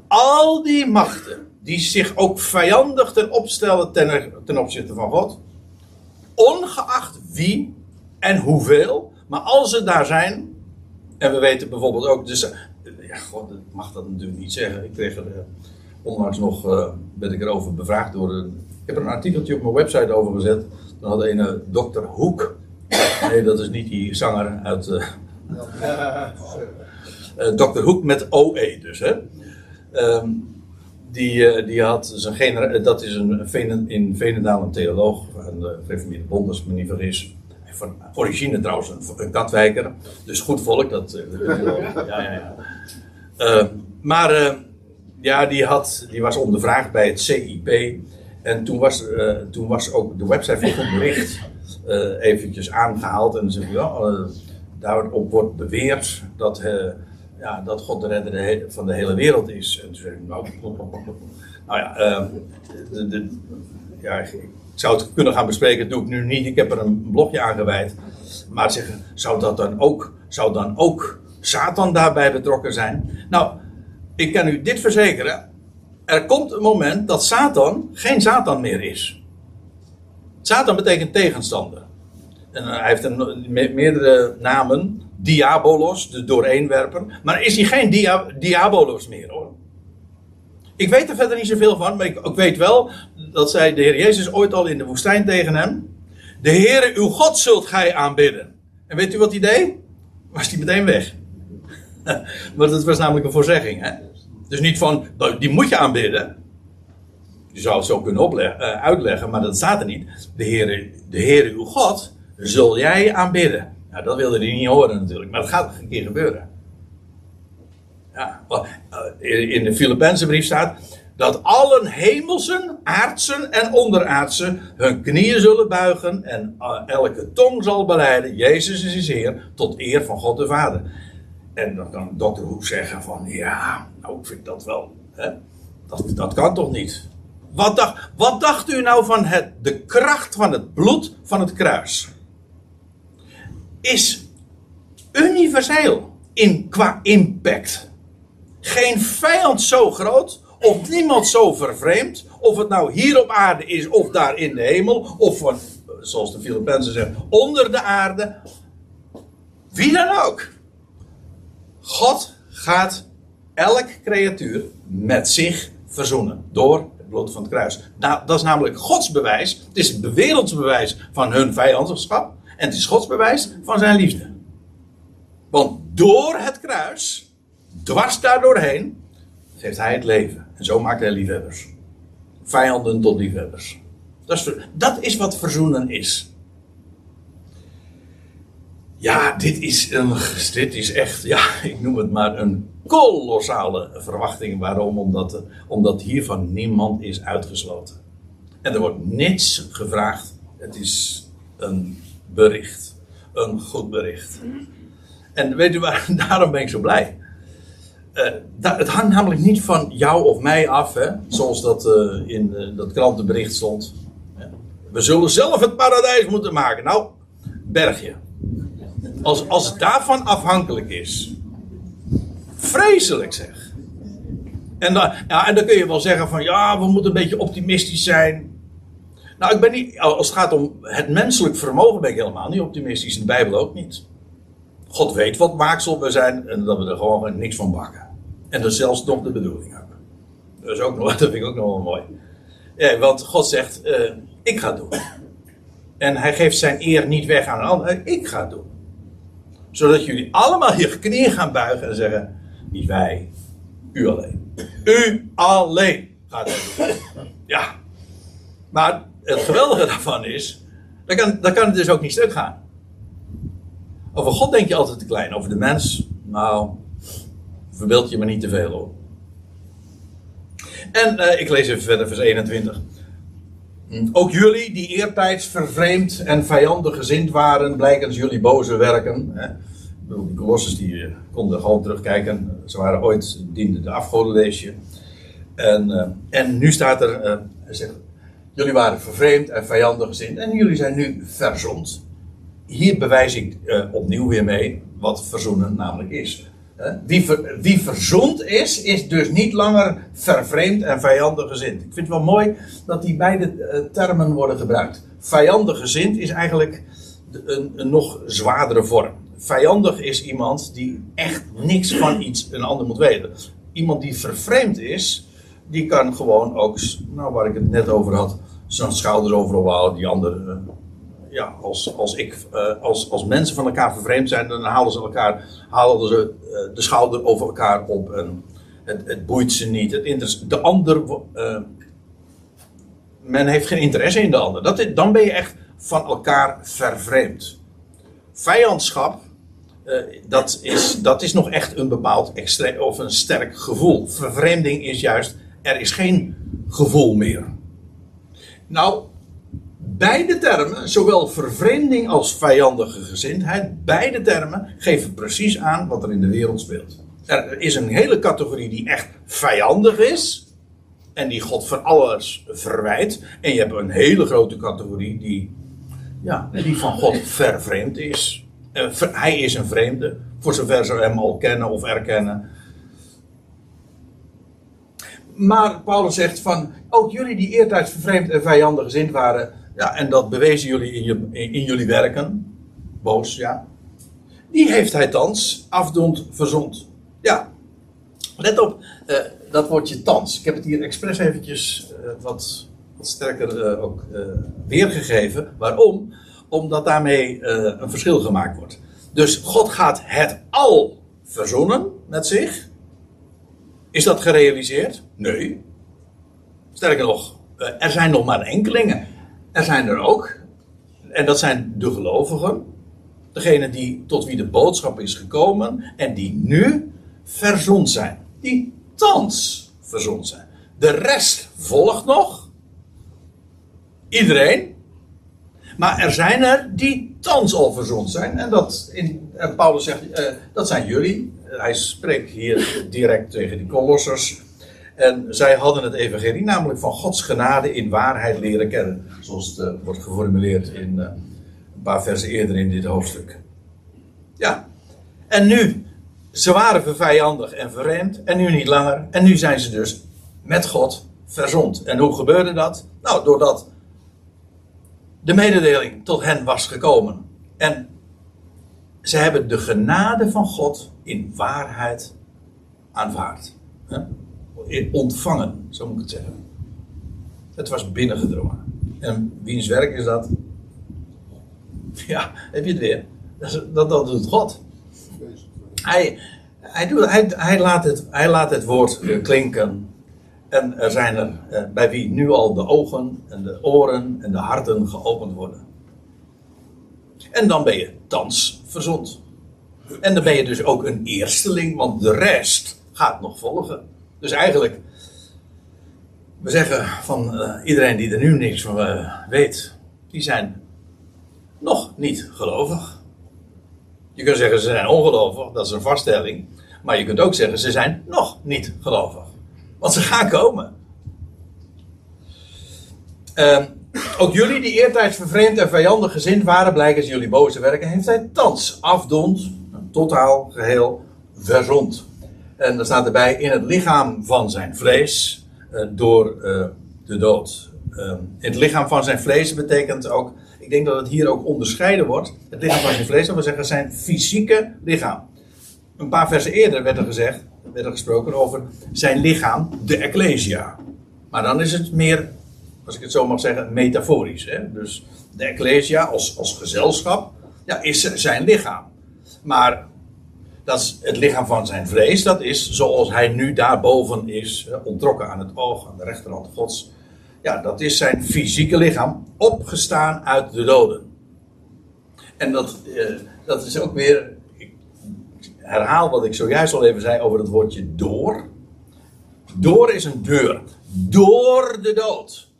Al die machten die zich ook vijandig ten opstellen ten, ten opzichte van God. Ongeacht wie en hoeveel. Maar als ze daar zijn. En we weten bijvoorbeeld ook. Dus, ja, God, ik mag dat natuurlijk niet zeggen. Ik kreeg er. Uh, onlangs nog. Uh, ben ik erover bevraagd door. Een, ik heb er een artikeltje op mijn website over gezet. Dan had een dokter Hoek. <laughs> Nee, dat is niet die zanger uit. <laughs> Uh, Dr. Hoek met OE dus, hè. Um, die, die had zijn genera dat is een Venen, in Venendaal een theoloog de Reformeerde Bond, als ik me niet vergis. Van origine trouwens een, een katwijker, dus goed volk. Dat, <laughs> ja, ja, ja. Uh, maar uh, ja, die, had, die was ondervraagd bij het CIP. En toen was, uh, toen was ook de website van het bericht eventjes aangehaald. En ze ja, daarop wordt beweerd dat ja, dat God de redder van de hele wereld is. En toen ik, nou, nou ja, uh, de, ja, ik zou het kunnen gaan bespreken, dat doe ik nu niet. Ik heb er een blogje aan gewijd. Maar zeggen, zou dat dan ook, zou dan ook Satan daarbij betrokken zijn? Nou, ik kan u dit verzekeren. Er komt een moment dat Satan geen Satan meer is. Satan betekent tegenstander. En hij heeft een, meerdere namen. Diabolos, de dooreenwerper. Maar is hij geen dia Diabolos meer hoor. Ik weet er verder niet zoveel van, maar ik, ik weet wel dat zei de Heer Jezus ooit al in de woestijn tegen hem. De Heere uw God zult gij aanbidden. En weet u wat hij deed? Was hij meteen weg. <laughs> maar dat was namelijk een voorzegging. Hè? Dus niet van, nou, die moet je aanbidden. Je zou het zo kunnen uh, uitleggen, maar dat staat er niet. De Heere, de Heere uw God zul jij aanbidden. Nou, dat wilde hij niet horen natuurlijk, maar dat gaat een keer gebeuren. Ja, eh, in de Filipijnse brief staat dat allen hemelsen, aardsen en onderaardsen hun knieën zullen buigen en eh, elke tong zal beleiden, Jezus is Heer, tot eer van God de Vader. En dan kan dokter Hoek zeggen van, ja, nou ik vind dat wel, hè? Dat, dat kan toch niet? Wat dacht, wat dacht u nou van het, de kracht van het bloed van het kruis? Is universeel in, qua impact. Geen vijand zo groot, of niemand zo vervreemd, of het nou hier op aarde is of daar in de hemel, of van, zoals de Filipijnen zeggen, onder de aarde. Wie dan ook. God gaat elk creatuur met zich verzoenen door het bloed van het kruis. Nou, dat is namelijk Gods bewijs. Het is het wereldsbewijs van hun vijandschap. En het is Gods bewijs van zijn liefde. Want door het kruis, dwars daar doorheen, geeft hij het leven. En zo maakt hij liefhebbers. Vijanden tot liefhebbers. Dat is, dat is wat verzoenen is. Ja, dit is, een, dit is echt, ja, <laughs> ik noem het maar een kolossale verwachting. Waarom? Omdat, omdat hiervan niemand is uitgesloten. En er wordt niets gevraagd. Het is een bericht. Een goed bericht. En weet u waar, <laughs> daarom ben ik zo blij. Uh, het hangt namelijk niet van jou of mij af, hè, zoals dat uh, in uh, dat krantenbericht stond. We zullen zelf het paradijs moeten maken. Nou, bergje. Als, als het daarvan afhankelijk is. Vreselijk zeg. En dan, ja, en dan kun je wel zeggen van ja, we moeten een beetje optimistisch zijn. Nou, ik ben niet, als het gaat om het menselijk vermogen, ben ik helemaal niet optimistisch. In de Bijbel ook niet. God weet wat maaksel we zijn en dat we er gewoon niks van bakken. En dat zelfs nog de bedoeling hebben. Dat, is ook nog, <laughs> dat vind ik ook nog wel mooi. Ja, want God zegt, uh, ik ga het doen. En hij geeft zijn eer niet weg aan een ander. Ik ga het doen. Zodat jullie allemaal je knieën gaan buigen en zeggen, niet wij, u alleen. U alleen gaat het doen. Ja, Maar het geweldige daarvan is, dan kan, dan kan het dus ook niet stuk gaan. Over God denk je altijd te klein. Over de mens, nou, verbeeld je maar niet te veel hoor. En uh, ik lees even verder, vers 21. Ook jullie, die eertijds vervreemd en vijandig gezind waren, blijkens jullie boze werken. Hè? Die kolossers die eh, konden gewoon terugkijken. Ze waren ooit, dienden de afgodenleesje. En, uh, en nu staat er, hij zegt, jullie waren vervreemd en vijandig gezind en jullie zijn nu verzond. Hier bewijs ik opnieuw weer mee wat verzoenen namelijk is. Wie, ver, wie verzond is, is dus niet langer vervreemd en vijandig gezind. Ik vind het wel mooi dat die beide eh, termen worden gebruikt. Vijandig gezind is eigenlijk een, een nog zwaardere vorm. Vijandig is iemand die echt niks van iets een ander moet weten. Iemand die vervreemd is, die kan gewoon ook, nou waar ik het net over had, zijn schouders overal houden, die ander eh, ja, als, als, ik, uh, als, als mensen van elkaar vervreemd zijn, dan halen ze elkaar, halen ze uh, de schouder over elkaar op. En het, het boeit ze niet. Het de ander, uh, men heeft geen interesse in de ander. Dat, dan ben je echt van elkaar vervreemd. Vijandschap, dat, is, dat is nog echt een bepaald extreem of een sterk gevoel. Vervreemding is juist, er is geen gevoel meer. Nou, Beide termen, zowel vervreemding als vijandige gezindheid, beide termen geven precies aan wat er in de wereld speelt. Er is een hele categorie die echt vijandig is en die God van alles verwijt. En je hebt een hele grote categorie die, ja, die van God vervreemd is. Hij is een vreemde, voor zover ze hem al kennen of erkennen. Maar Paulus zegt van, ook jullie die eertijds vervreemd en vijandig gezind waren, ja, en dat bewezen jullie in, in, jullie werken. Boos, ja. Die heeft hij thans afdoend verzond. Ja. Let op, uh, dat woordje thans. Ik heb het hier expres eventjes uh, wat, wat sterker uh, ook weergegeven. Waarom? Omdat daarmee een verschil gemaakt wordt. Dus God gaat het al verzonnen met zich. Is dat gerealiseerd? Nee. Sterker nog, er zijn nog maar enkelingen. Er zijn er ook, en dat zijn de gelovigen, degene die tot wie de boodschap is gekomen en die nu verzond zijn. Die thans verzond zijn. De rest volgt nog. Iedereen. Maar er zijn er die thans al verzond zijn. En dat, in, Paulus zegt, uh, dat zijn jullie. Hij spreekt hier direct tegen die kolossers. En zij hadden het evangelie namelijk van Gods genade in waarheid leren kennen. Zoals het uh, wordt geformuleerd in een paar versen eerder in dit hoofdstuk. Ja. En nu, ze waren vervijandig en verremd. En nu niet langer. En nu zijn ze dus met God verzond. En hoe gebeurde dat? Nou, doordat de mededeling tot hen was gekomen. En ze hebben de genade van God in waarheid aanvaard ontvangen, zo moet ik het zeggen. Het was binnengedrongen. En wiens werk is dat? Ja, heb je het weer? Dat, dat, doet God. Hij, hij, doet, hij, hij, laat het, hij laat het woord klinken. En er zijn er eh, bij wie nu al de ogen en de oren en de harten geopend worden. En dan ben je thans verzond. En dan ben je dus ook een eersteling, want de rest gaat nog volgen. Dus eigenlijk, we zeggen van uh, iedereen die er nu niks van uh, weet, die zijn nog niet gelovig. Je kunt zeggen ze zijn ongelovig, dat is een vaststelling. Maar je kunt ook zeggen ze zijn nog niet gelovig. Want ze gaan komen. Uh, ook jullie die eertijds vervreemd en vijandig gezind waren, blijkens jullie boze werken, heeft hij thans afdond, totaal geheel verzond. En dan staat erbij in het lichaam van zijn vlees uh, door uh, de dood. Uh, in het lichaam van zijn vlees betekent ook, ik denk dat het hier ook onderscheiden wordt. Het lichaam van zijn vlees, dat wil zeggen zijn fysieke lichaam. Een paar versen eerder werd er gezegd, werd er gesproken over zijn lichaam, de Ecclesia. Maar dan is het meer, als ik het zo mag zeggen, metaforisch. Hè? Dus de Ecclesia als, als gezelschap ja, is zijn lichaam. Maar dat is het lichaam van zijn vrees. Dat is zoals hij nu daarboven is, ontrokken aan het oog, aan de rechterhand Gods. Ja, dat is zijn fysieke lichaam opgestaan uit de doden. En dat, eh, dat is ook weer. Herhaal wat ik zojuist al even zei over het woordje door. Door is een deur. Door de dood.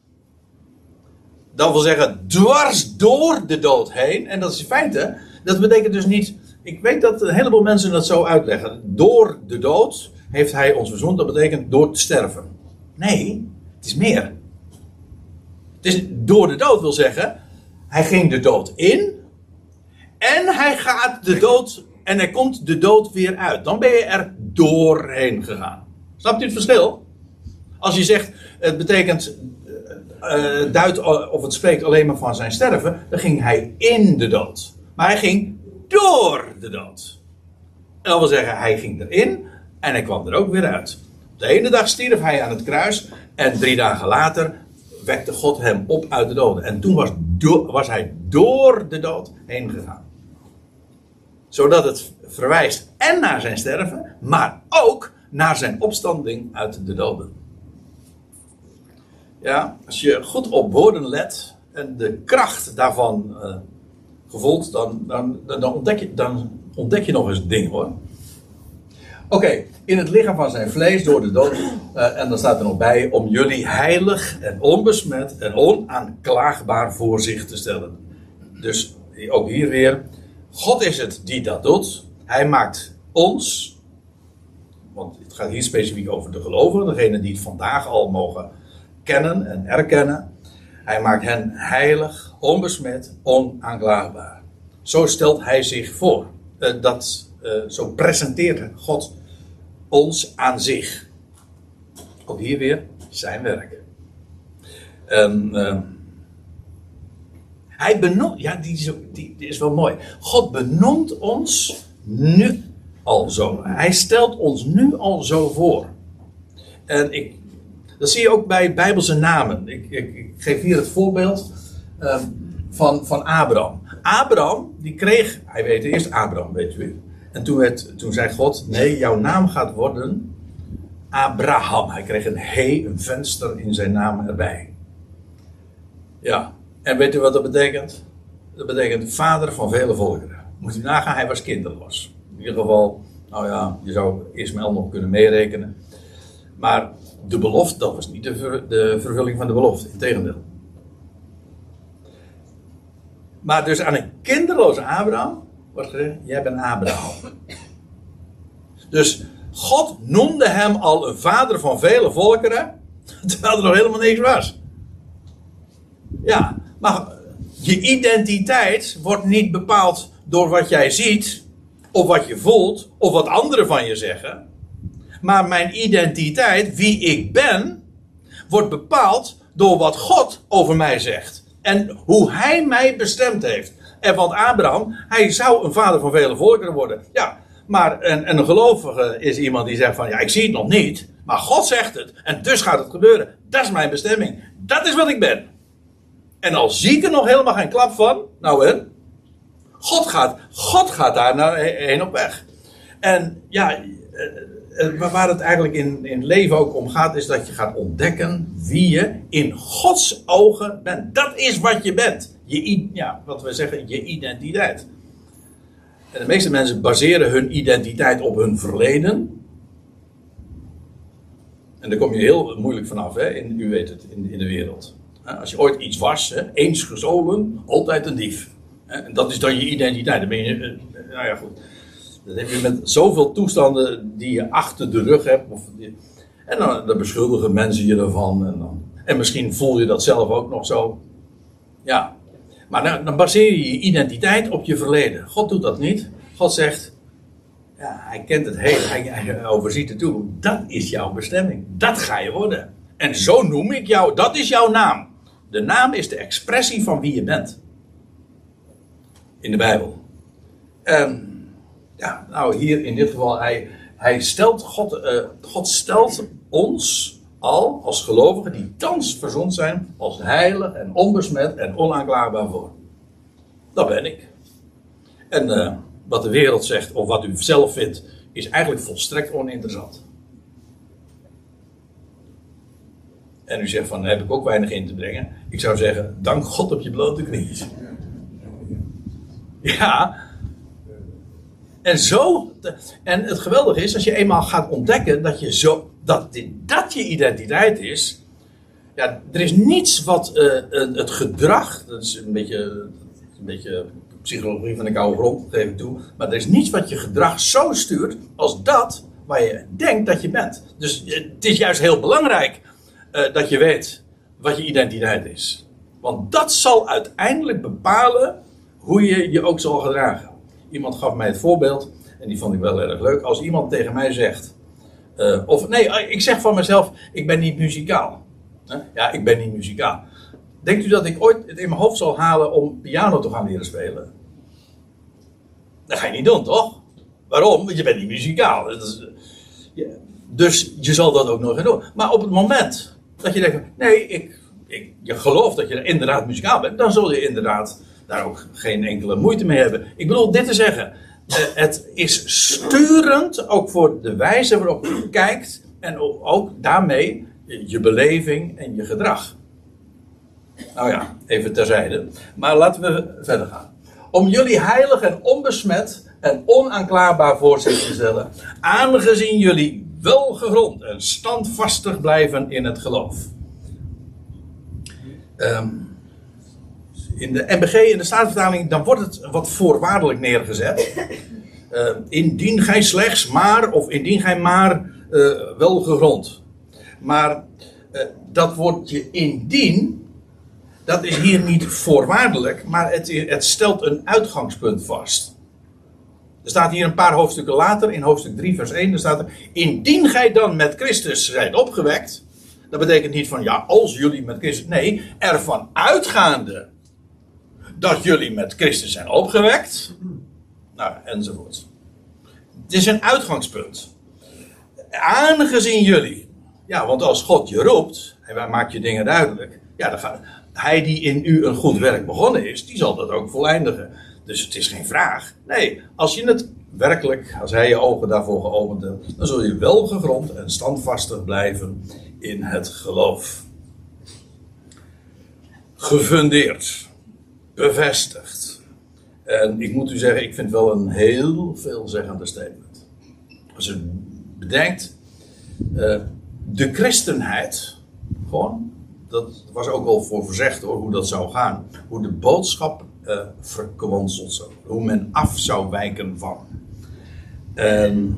Dat wil zeggen, dwars door de dood heen. En dat is in feite, dat betekent dus niet. Ik weet dat een heleboel mensen dat zo uitleggen. Door de dood heeft hij ons verzoend. Dat betekent door te sterven. Nee, het is meer. Het is door de dood wil zeggen, hij ging de dood in. En hij gaat de dood. En hij komt de dood weer uit. Dan ben je er doorheen gegaan. Snapt u het verschil? Als je zegt, het betekent uh, duidt of het spreekt alleen maar van zijn sterven, dan ging hij in de dood. Maar hij ging door de dood. Dat wil zeggen, hij ging erin en hij kwam er ook weer uit. De ene dag stierf hij aan het kruis en drie dagen later wekte God hem op uit de doden. En toen was, was hij door de dood heen gegaan. Zodat het verwijst en naar zijn sterven, maar ook naar zijn opstanding uit de doden. Ja, als je goed op woorden let en de kracht daarvan uh, gevoelt, dan, dan, dan, ontdek je, dan ontdek je nog eens ding hoor. Oké, in het lichaam van zijn vlees door de dood. Uh, en dan staat er nog bij om jullie heilig en onbesmet en onaanklaagbaar voor zich te stellen. Dus ook hier weer. God is het die dat doet. Hij maakt ons. Want het gaat hier specifiek over de gelovigen. Degene die het vandaag al mogen kennen en erkennen. Hij maakt hen heilig, onbesmet, onaanklaagbaar. Zo stelt hij zich voor. Uh, dat, uh, zo presenteert God ons aan zich. Ook hier weer zijn werk. En, uh, hij benoemt, ja, die is, die, is wel mooi. God benoemt ons nu al zo. Hij stelt ons nu al zo voor. En ik dat zie je ook bij Bijbelse namen. Ik, ik, geef hier het voorbeeld um, van, van Abraham. Abraham, die kreeg, hij weet eerst Abraham, weet u. En toen, werd, toen zei God, nee, jouw naam gaat worden Abraham. Hij kreeg een he, een venster in zijn naam erbij. Ja, en weet u wat dat betekent? Dat betekent vader van vele volkeren. Moet u nagaan, hij was kinderloos. In ieder geval, nou ja, je zou Ismaël nog kunnen meerekenen. Maar de belofte, dat was niet de, de vervulling van de belofte. Integendeel. Maar dus aan een kinderloze Abraham wordt gezegd: Jij bent Abraham. Dus God noemde hem al een vader van vele volkeren, terwijl er nog helemaal niks was. Ja, maar je identiteit wordt niet bepaald door wat jij ziet, of wat je voelt, of wat anderen van je zeggen. Maar mijn identiteit, wie ik ben, wordt bepaald door wat God over mij zegt. En hoe hij mij bestemd heeft. En want Abraham, hij zou een vader van vele volkeren worden. Ja, maar een, een gelovige is iemand die zegt van, ja, ik zie het nog niet. Maar God zegt het. En dus gaat het gebeuren. Dat is mijn bestemming. Dat is wat ik ben. En al zie ik er nog helemaal geen klap van, nou en, God gaat, God gaat daar naar heen op weg. En ja, eh, eh, waar het eigenlijk in, in leven ook om gaat, is dat je gaat ontdekken wie je in Gods ogen bent. Dat is wat je bent. Je, ja, wat we zeggen, je identiteit. En de meeste mensen baseren hun identiteit op hun verleden. En daar kom je heel moeilijk vanaf, hè? In, u weet het, in, in de wereld. Als je ooit iets was, hè? eens gestolen, altijd een dief. En dat is dan je identiteit. Dan ben je, eh, nou ja, goed. Dat heb je met zoveel toestanden die je achter de rug hebt. Of en dan, dan, beschuldigen mensen je ervan. En, dan, en misschien voel je dat zelf ook nog zo. Ja. Maar dan, baseer je je identiteit op je verleden. God doet dat niet. God zegt, ja, hij kent het heel, hij, hij overziet het toe. Dat is jouw bestemming. Dat ga je worden. En zo noem ik jou, dat is jouw naam. De naam is de expressie van wie je bent. In de Bijbel. En ja, nou hier in dit geval, hij, hij stelt, God, uh, God stelt ons al als gelovigen die thans verzond zijn, als heilig en onbesmet en onaanklaagbaar voor. Dat ben ik. En uh, wat de wereld zegt of wat u zelf vindt, is eigenlijk volstrekt oninteressant. En u zegt van, heb ik ook weinig in te brengen. Ik zou zeggen, dank God op je blote knieën. Ja. En zo, en het geweldige is, als je eenmaal gaat ontdekken dat, je zo, dat dit, dat je identiteit is. Ja, er is niets wat uh, het gedrag, dat is een beetje, een beetje psychologie van de koude grond, geef ik toe. Maar er is niets wat je gedrag zo stuurt als dat waar je denkt dat je bent. Dus het is juist heel belangrijk uh, dat je weet wat je identiteit is. Want dat zal uiteindelijk bepalen hoe je je ook zal gedragen. Iemand gaf mij het voorbeeld, en die vond ik wel erg leuk. Als iemand tegen mij zegt, uh, of nee, ik zeg van mezelf, ik ben niet muzikaal. Ja, ik ben niet muzikaal. Denkt u dat ik ooit het in mijn hoofd zal halen om piano te gaan leren spelen? Dat ga je niet doen, toch? Waarom? Want je bent niet muzikaal. Dus je zal dat ook nog gaan doen. Maar op het moment dat je denkt, nee, ik, ik, je gelooft dat je inderdaad muzikaal bent, dan zul je inderdaad daar ook geen enkele moeite mee hebben. Ik bedoel dit te zeggen. Uh, het is sturend ook voor de wijze waarop je kijkt en ook daarmee je beleving en je gedrag. Nou ja, even terzijde. Maar laten we verder gaan. Om jullie heilig en onbesmet en onaanklaarbaar voor te stellen, aangezien jullie welgegrond en standvastig blijven in het geloof. Um, in de MBG, in de Statenvertaling, dan wordt het wat voorwaardelijk neergezet. Uh, indien gij slechts maar, of indien gij maar uh, welgegrond. Maar uh, dat woordje indien, dat is hier niet voorwaardelijk, maar het, het stelt een uitgangspunt vast. Er staat hier een paar hoofdstukken later, in hoofdstuk 3, vers 1, er staat er: Indien gij dan met Christus zijt opgewekt. Dat betekent niet van ja, als jullie met Christus. Nee, ervan uitgaande dat jullie met Christus zijn opgewekt. Nou, enzovoort. Het is een uitgangspunt. Aangezien jullie. Ja, want als God je roept, en maakt je dingen duidelijk. Ja, dan gaat, hij die in u een goed werk begonnen is, die zal dat ook voleindigen. Dus het is geen vraag. Nee, als je het werkelijk, als hij je ogen daarvoor geopend hebt, dan zul je wel gegrond en standvastig blijven in het geloof. Gefundeerd bevestigd. En ik moet u zeggen, ik vind wel een heel veelzeggende statement. Als u bedenkt, uh, de christenheid, gewoon, dat was ook al voor verzegd hoe dat zou gaan. Hoe de boodschap uh, verkwanseld zou Hoe men af zou wijken van. En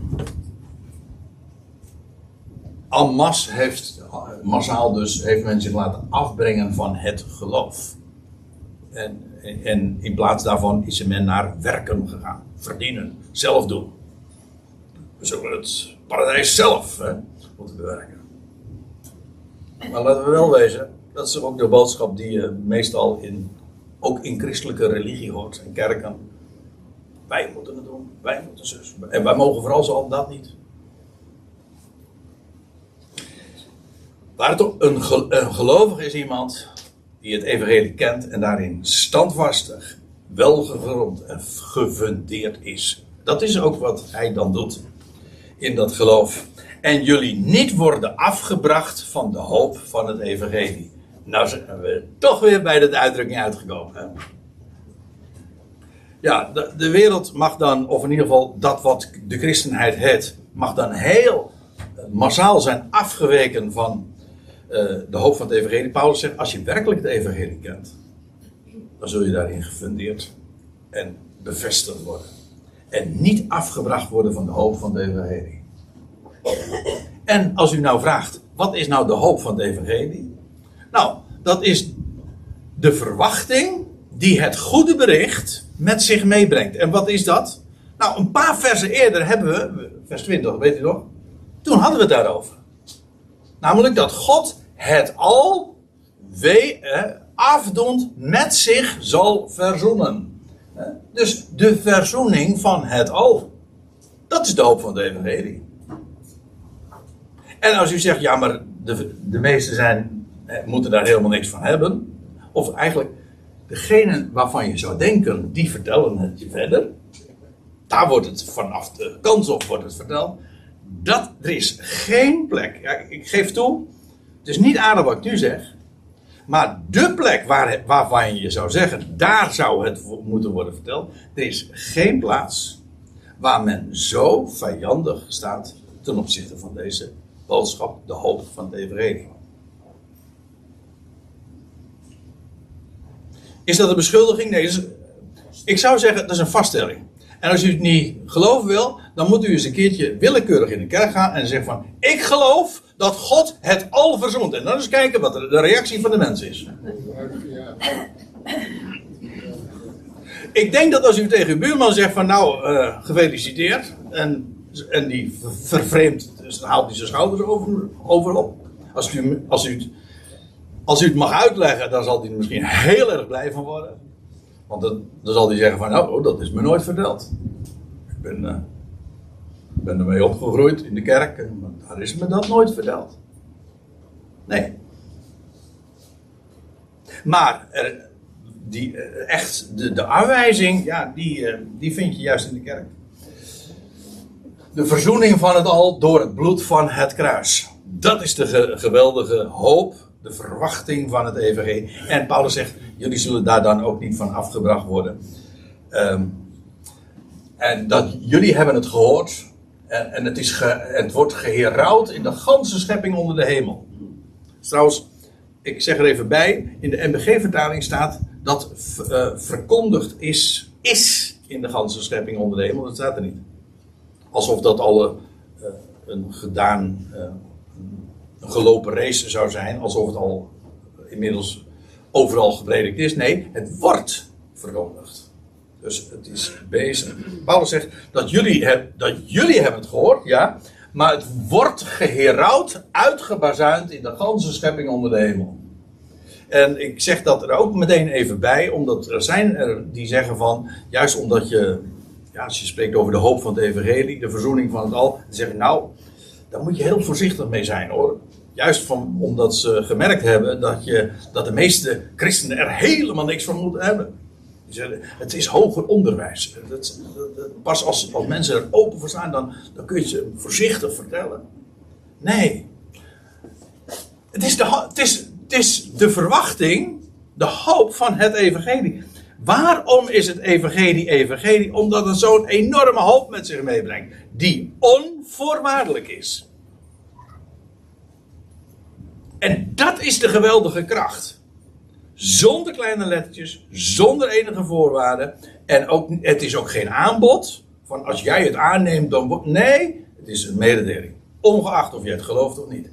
Amas heeft, massaal dus, heeft men zich laten afbrengen van het geloof. En, en in plaats daarvan is men naar werken gegaan. Verdienen, zelf doen. We zullen het paradijs zelf hè, moeten bewerken. Maar laten we wel wezen, dat is ook de boodschap die je meestal in, ook in christelijke religie hoort en kerken. Wij moeten het doen, wij moeten zus. En wij mogen vooral zo dat niet. Waar een gelovig is iemand die het evangelie kent en daarin standvastig, welgegrond en gefundeerd is. Dat is ook wat hij dan doet in dat geloof. En jullie niet worden afgebracht van de hoop van het evangelie. Nou zijn we toch weer bij de uitdrukking uitgekomen. Ja, de, de, wereld mag dan, of in ieder geval dat wat de christenheid heet, mag dan heel massaal zijn afgeweken van uh, de hoop van het evangelie. Paulus zegt, als je werkelijk het evangelie kent, dan zul je daarin gefundeerd en bevestigd worden. En niet afgebracht worden van de hoop van het evangelie. En als u nou vraagt, wat is nou de hoop van het evangelie? Nou, dat is de verwachting die het goede bericht met zich meebrengt. En wat is dat? Nou, een paar versen eerder hebben we, vers 20, weet u nog? Toen hadden we het daarover. Namelijk dat God het al we, eh, afdoend met zich zal verzoenen. Dus de verzoening van het al. Dat is de hoop van de evangelie. En als u zegt, ja, maar de, de meesten zijn, moeten daar helemaal niks van hebben. Of eigenlijk, degene waarvan je zou denken, die vertellen het je verder. Daar wordt het vanaf de kans op wordt het verteld. Dat, er is geen plek. Ja, ik geef toe, Het is niet aardig wat ik nu zeg. Maar de plek waar, waarvan je zou zeggen, daar zou het moeten worden verteld. Er is geen plaats waar men zo vijandig staat ten opzichte van deze boodschap, de hoop van de evangelie. Is dat een beschuldiging? Nee, ik zou zeggen, dat is een vaststelling. En als u het niet geloven wil, dan moet u eens een keertje willekeurig in de kerk gaan en zeggen van, ik geloof dat God het al verzoent. En dan eens kijken wat de reactie van de mens is. Ik denk dat als u tegen uw buurman zegt van, nou, uh, gefeliciteerd. En, en die vervreemd, dus haalt hij zijn schouders over, over op. Als u, als, u het, als u het mag uitleggen, dan zal hij er misschien heel erg blij van worden. Want dan, dan zal hij zeggen van, nou, oh, dat is me nooit verteld. Ik ben, uh, ben ermee opgegroeid in de kerk, en daar is me dat nooit verteld. Nee. Maar er, die, eh, echt, de, de aanwijzing, ja, die, eh, die vind je juist in de kerk. De verzoening van het al door het bloed van het kruis. Dat is de geweldige hoop, de verwachting van het evangelie. En Paulus zegt, jullie zullen daar dan ook niet van afgebracht worden. Ehm, en dat jullie hebben het gehoord. En, en het, is het wordt geherouwd in de ganse schepping onder de hemel. Trouwens, ik zeg er even bij. In de MBG-vertaling staat dat uh, verkondigd is, is in de ganse schepping onder de hemel. Dat staat er niet. Alsof dat al uh, een gedaan, uh, een gelopen race zou zijn. Alsof het al inmiddels overal gepredikt is. Nee, het wordt verkondigd. Dus het is bezig. Paulus zegt dat jullie, heb, dat jullie hebben het gehoord, ja. Maar het wordt geherouwd, uitgebazuind in de ganse schepping onder de hemel. En ik zeg dat er ook meteen even bij, omdat er zijn er die zeggen van, juist omdat je, ja, als je spreekt over de hoop van het evangelie, de verzoening van het al, dan zeggen nou, daar moet je heel voorzichtig mee zijn hoor. Juist van, omdat ze gemerkt hebben dat, je, dat de meeste christenen er helemaal niks van moeten hebben. Het is hoger onderwijs. Dat, pas als, als mensen er open voor staan, dan, dan kun je ze voorzichtig vertellen. Nee. Het is, de, het, is, het is de verwachting, de hoop van het evangelie. Waarom is het evangelie evangelie? Omdat het zo'n enorme hoop met zich meebrengt. Die onvoorwaardelijk is. En dat is de geweldige kracht. Zonder kleine lettertjes, zonder enige voorwaarden. En ook, het is ook geen aanbod. Van als jij het aanneemt, dan. Nee, het is een mededeling. Ongeacht of je het gelooft of niet.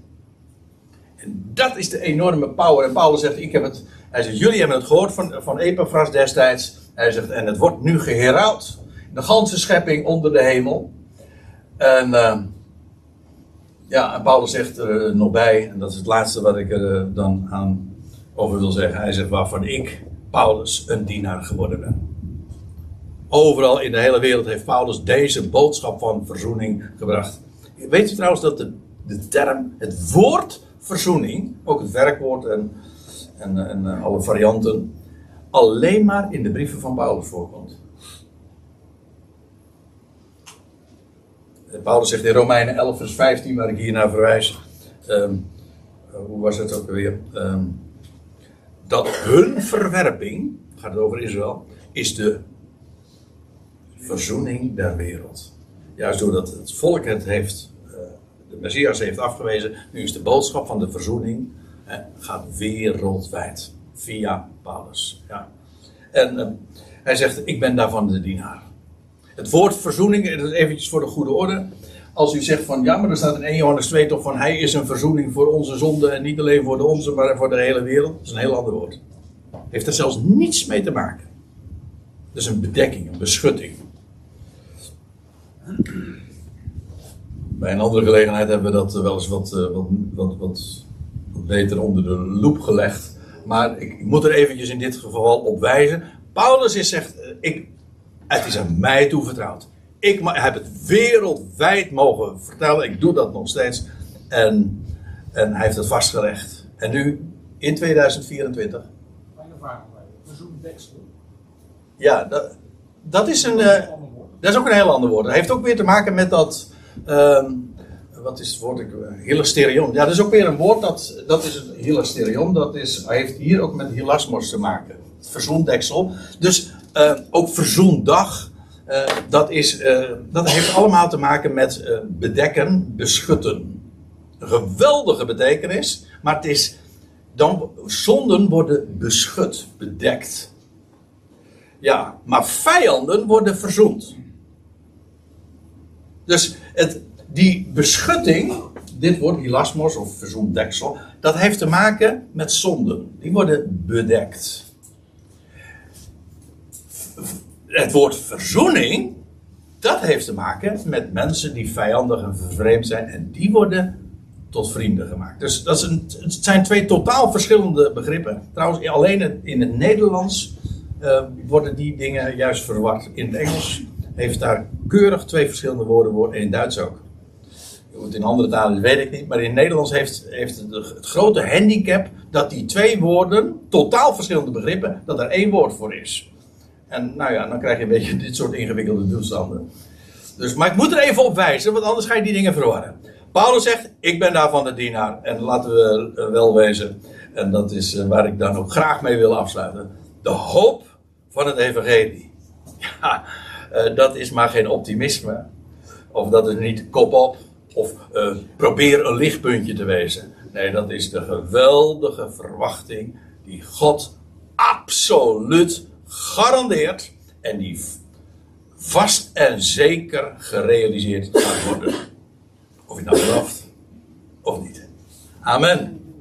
En dat is de enorme power. En Paulus zegt: ik heb het, Hij zegt: Jullie hebben het gehoord van, van Epaphras destijds. Hij zegt: En het wordt nu geherald. De ganse schepping onder de hemel. En. Uh, ja, en Paulus zegt er nog bij, en dat is het laatste wat ik er eh, dan aan over wil zeggen. Hij zegt waarvan ik, Paulus, een dienaar geworden ben. Overal in de hele wereld heeft Paulus deze boodschap van verzoening gebracht. Weet u trouwens dat de, de term, het woord verzoening, ook het werkwoord en, en, en eh, alle varianten, alleen maar in de brieven van Paulus voorkomt. Paulus zegt in Romeinen 11, vers 15, waar ik hier naar verwijs. Ehm, hoe was het ook alweer? Um, dat hun verwerping, gaat het over Israël, is de verzoening der wereld. Juist doordat het volk het heeft, uh, de Messias heeft afgewezen, nu is de boodschap van de verzoening, gaat wereldwijd. Via Paulus. Ja. En uh, hij zegt, ik ben daarvan de dienaar. Het woord verzoening, eventjes voor de goede orde. Als u zegt van ja, maar er staat in 1 Johannes 2 toch van hij is een verzoening voor onze zonde en niet alleen voor de onze, maar voor de hele wereld. Dat is een heel ander woord. Heeft er zelfs niets mee te maken. Dat is een bedekking, een beschutting. Bij een andere gelegenheid hebben we dat wel eens wat, eh, wat, wat, wat, wat beter onder de loep gelegd. Maar ik moet er eventjes in dit geval op wijzen. Paulus is zegt, eh, ik, het is aan mij toevertrouwd. Ik heb het wereldwijd mogen vertellen. Ik doe dat nog steeds. En, en hij heeft het vastgelegd. En nu, in 2024. Fijne vraag. Ja, dat, dat is een. Uh, dat is ook een heel ander woord. Dat heeft ook weer te maken met dat. Uh, wat is het woord? Ik- eh, Hilasterion. Ja, dat is ook weer een woord, dat, dat is het hilasterion. Dat is, heeft hier ook met hilasmos te maken. Het verzoendeksel. Dus eh, ook verzoendag. eh, dat, is, eh, dat heeft allemaal te maken met eh, bedekken, beschutten. Geweldige betekenis. Maar het is, dan, zonden worden beschut, bedekt. Ja, maar vijanden worden verzoend. Dus het, die beschutting, dit woord hilasmos of verzoendeksel, dat heeft te maken met zonden. Die worden bedekt. Het woord verzoening, dat heeft te maken met mensen die vijandig en vervreemd zijn en die worden tot vrienden gemaakt. Dus dat het zijn twee totaal verschillende begrippen. Trouwens, alleen in het Nederlands eh, worden die dingen juist verward. In het Engels heeft daar keurig twee verschillende woorden voor en in Duits ook. In andere talen weet ik niet. Maar in het Nederlands heeft, heeft het grote handicap dat die twee woorden, totaal verschillende begrippen, dat er één woord voor is. En nou ja, dan krijg je een beetje dit soort ingewikkelde toestanden. Dus, maar ik moet er even op wijzen, want anders ga je die dingen verwarren. Paulus zegt, ik ben daarvan de dienaar. En laten we eh, wel wezen, en dat is eh, waar ik dan ook graag mee wil afsluiten. De hoop van het evangelie. <laughs> Ja, eh, dat is maar geen optimisme. Of dat is niet kop op. Of probeer een lichtpuntje te wezen. Nee, dat is de geweldige verwachting die God absoluut garandeert. En die vast en zeker gerealiseerd gaat worden. Of je nou gelooft of niet. Amen.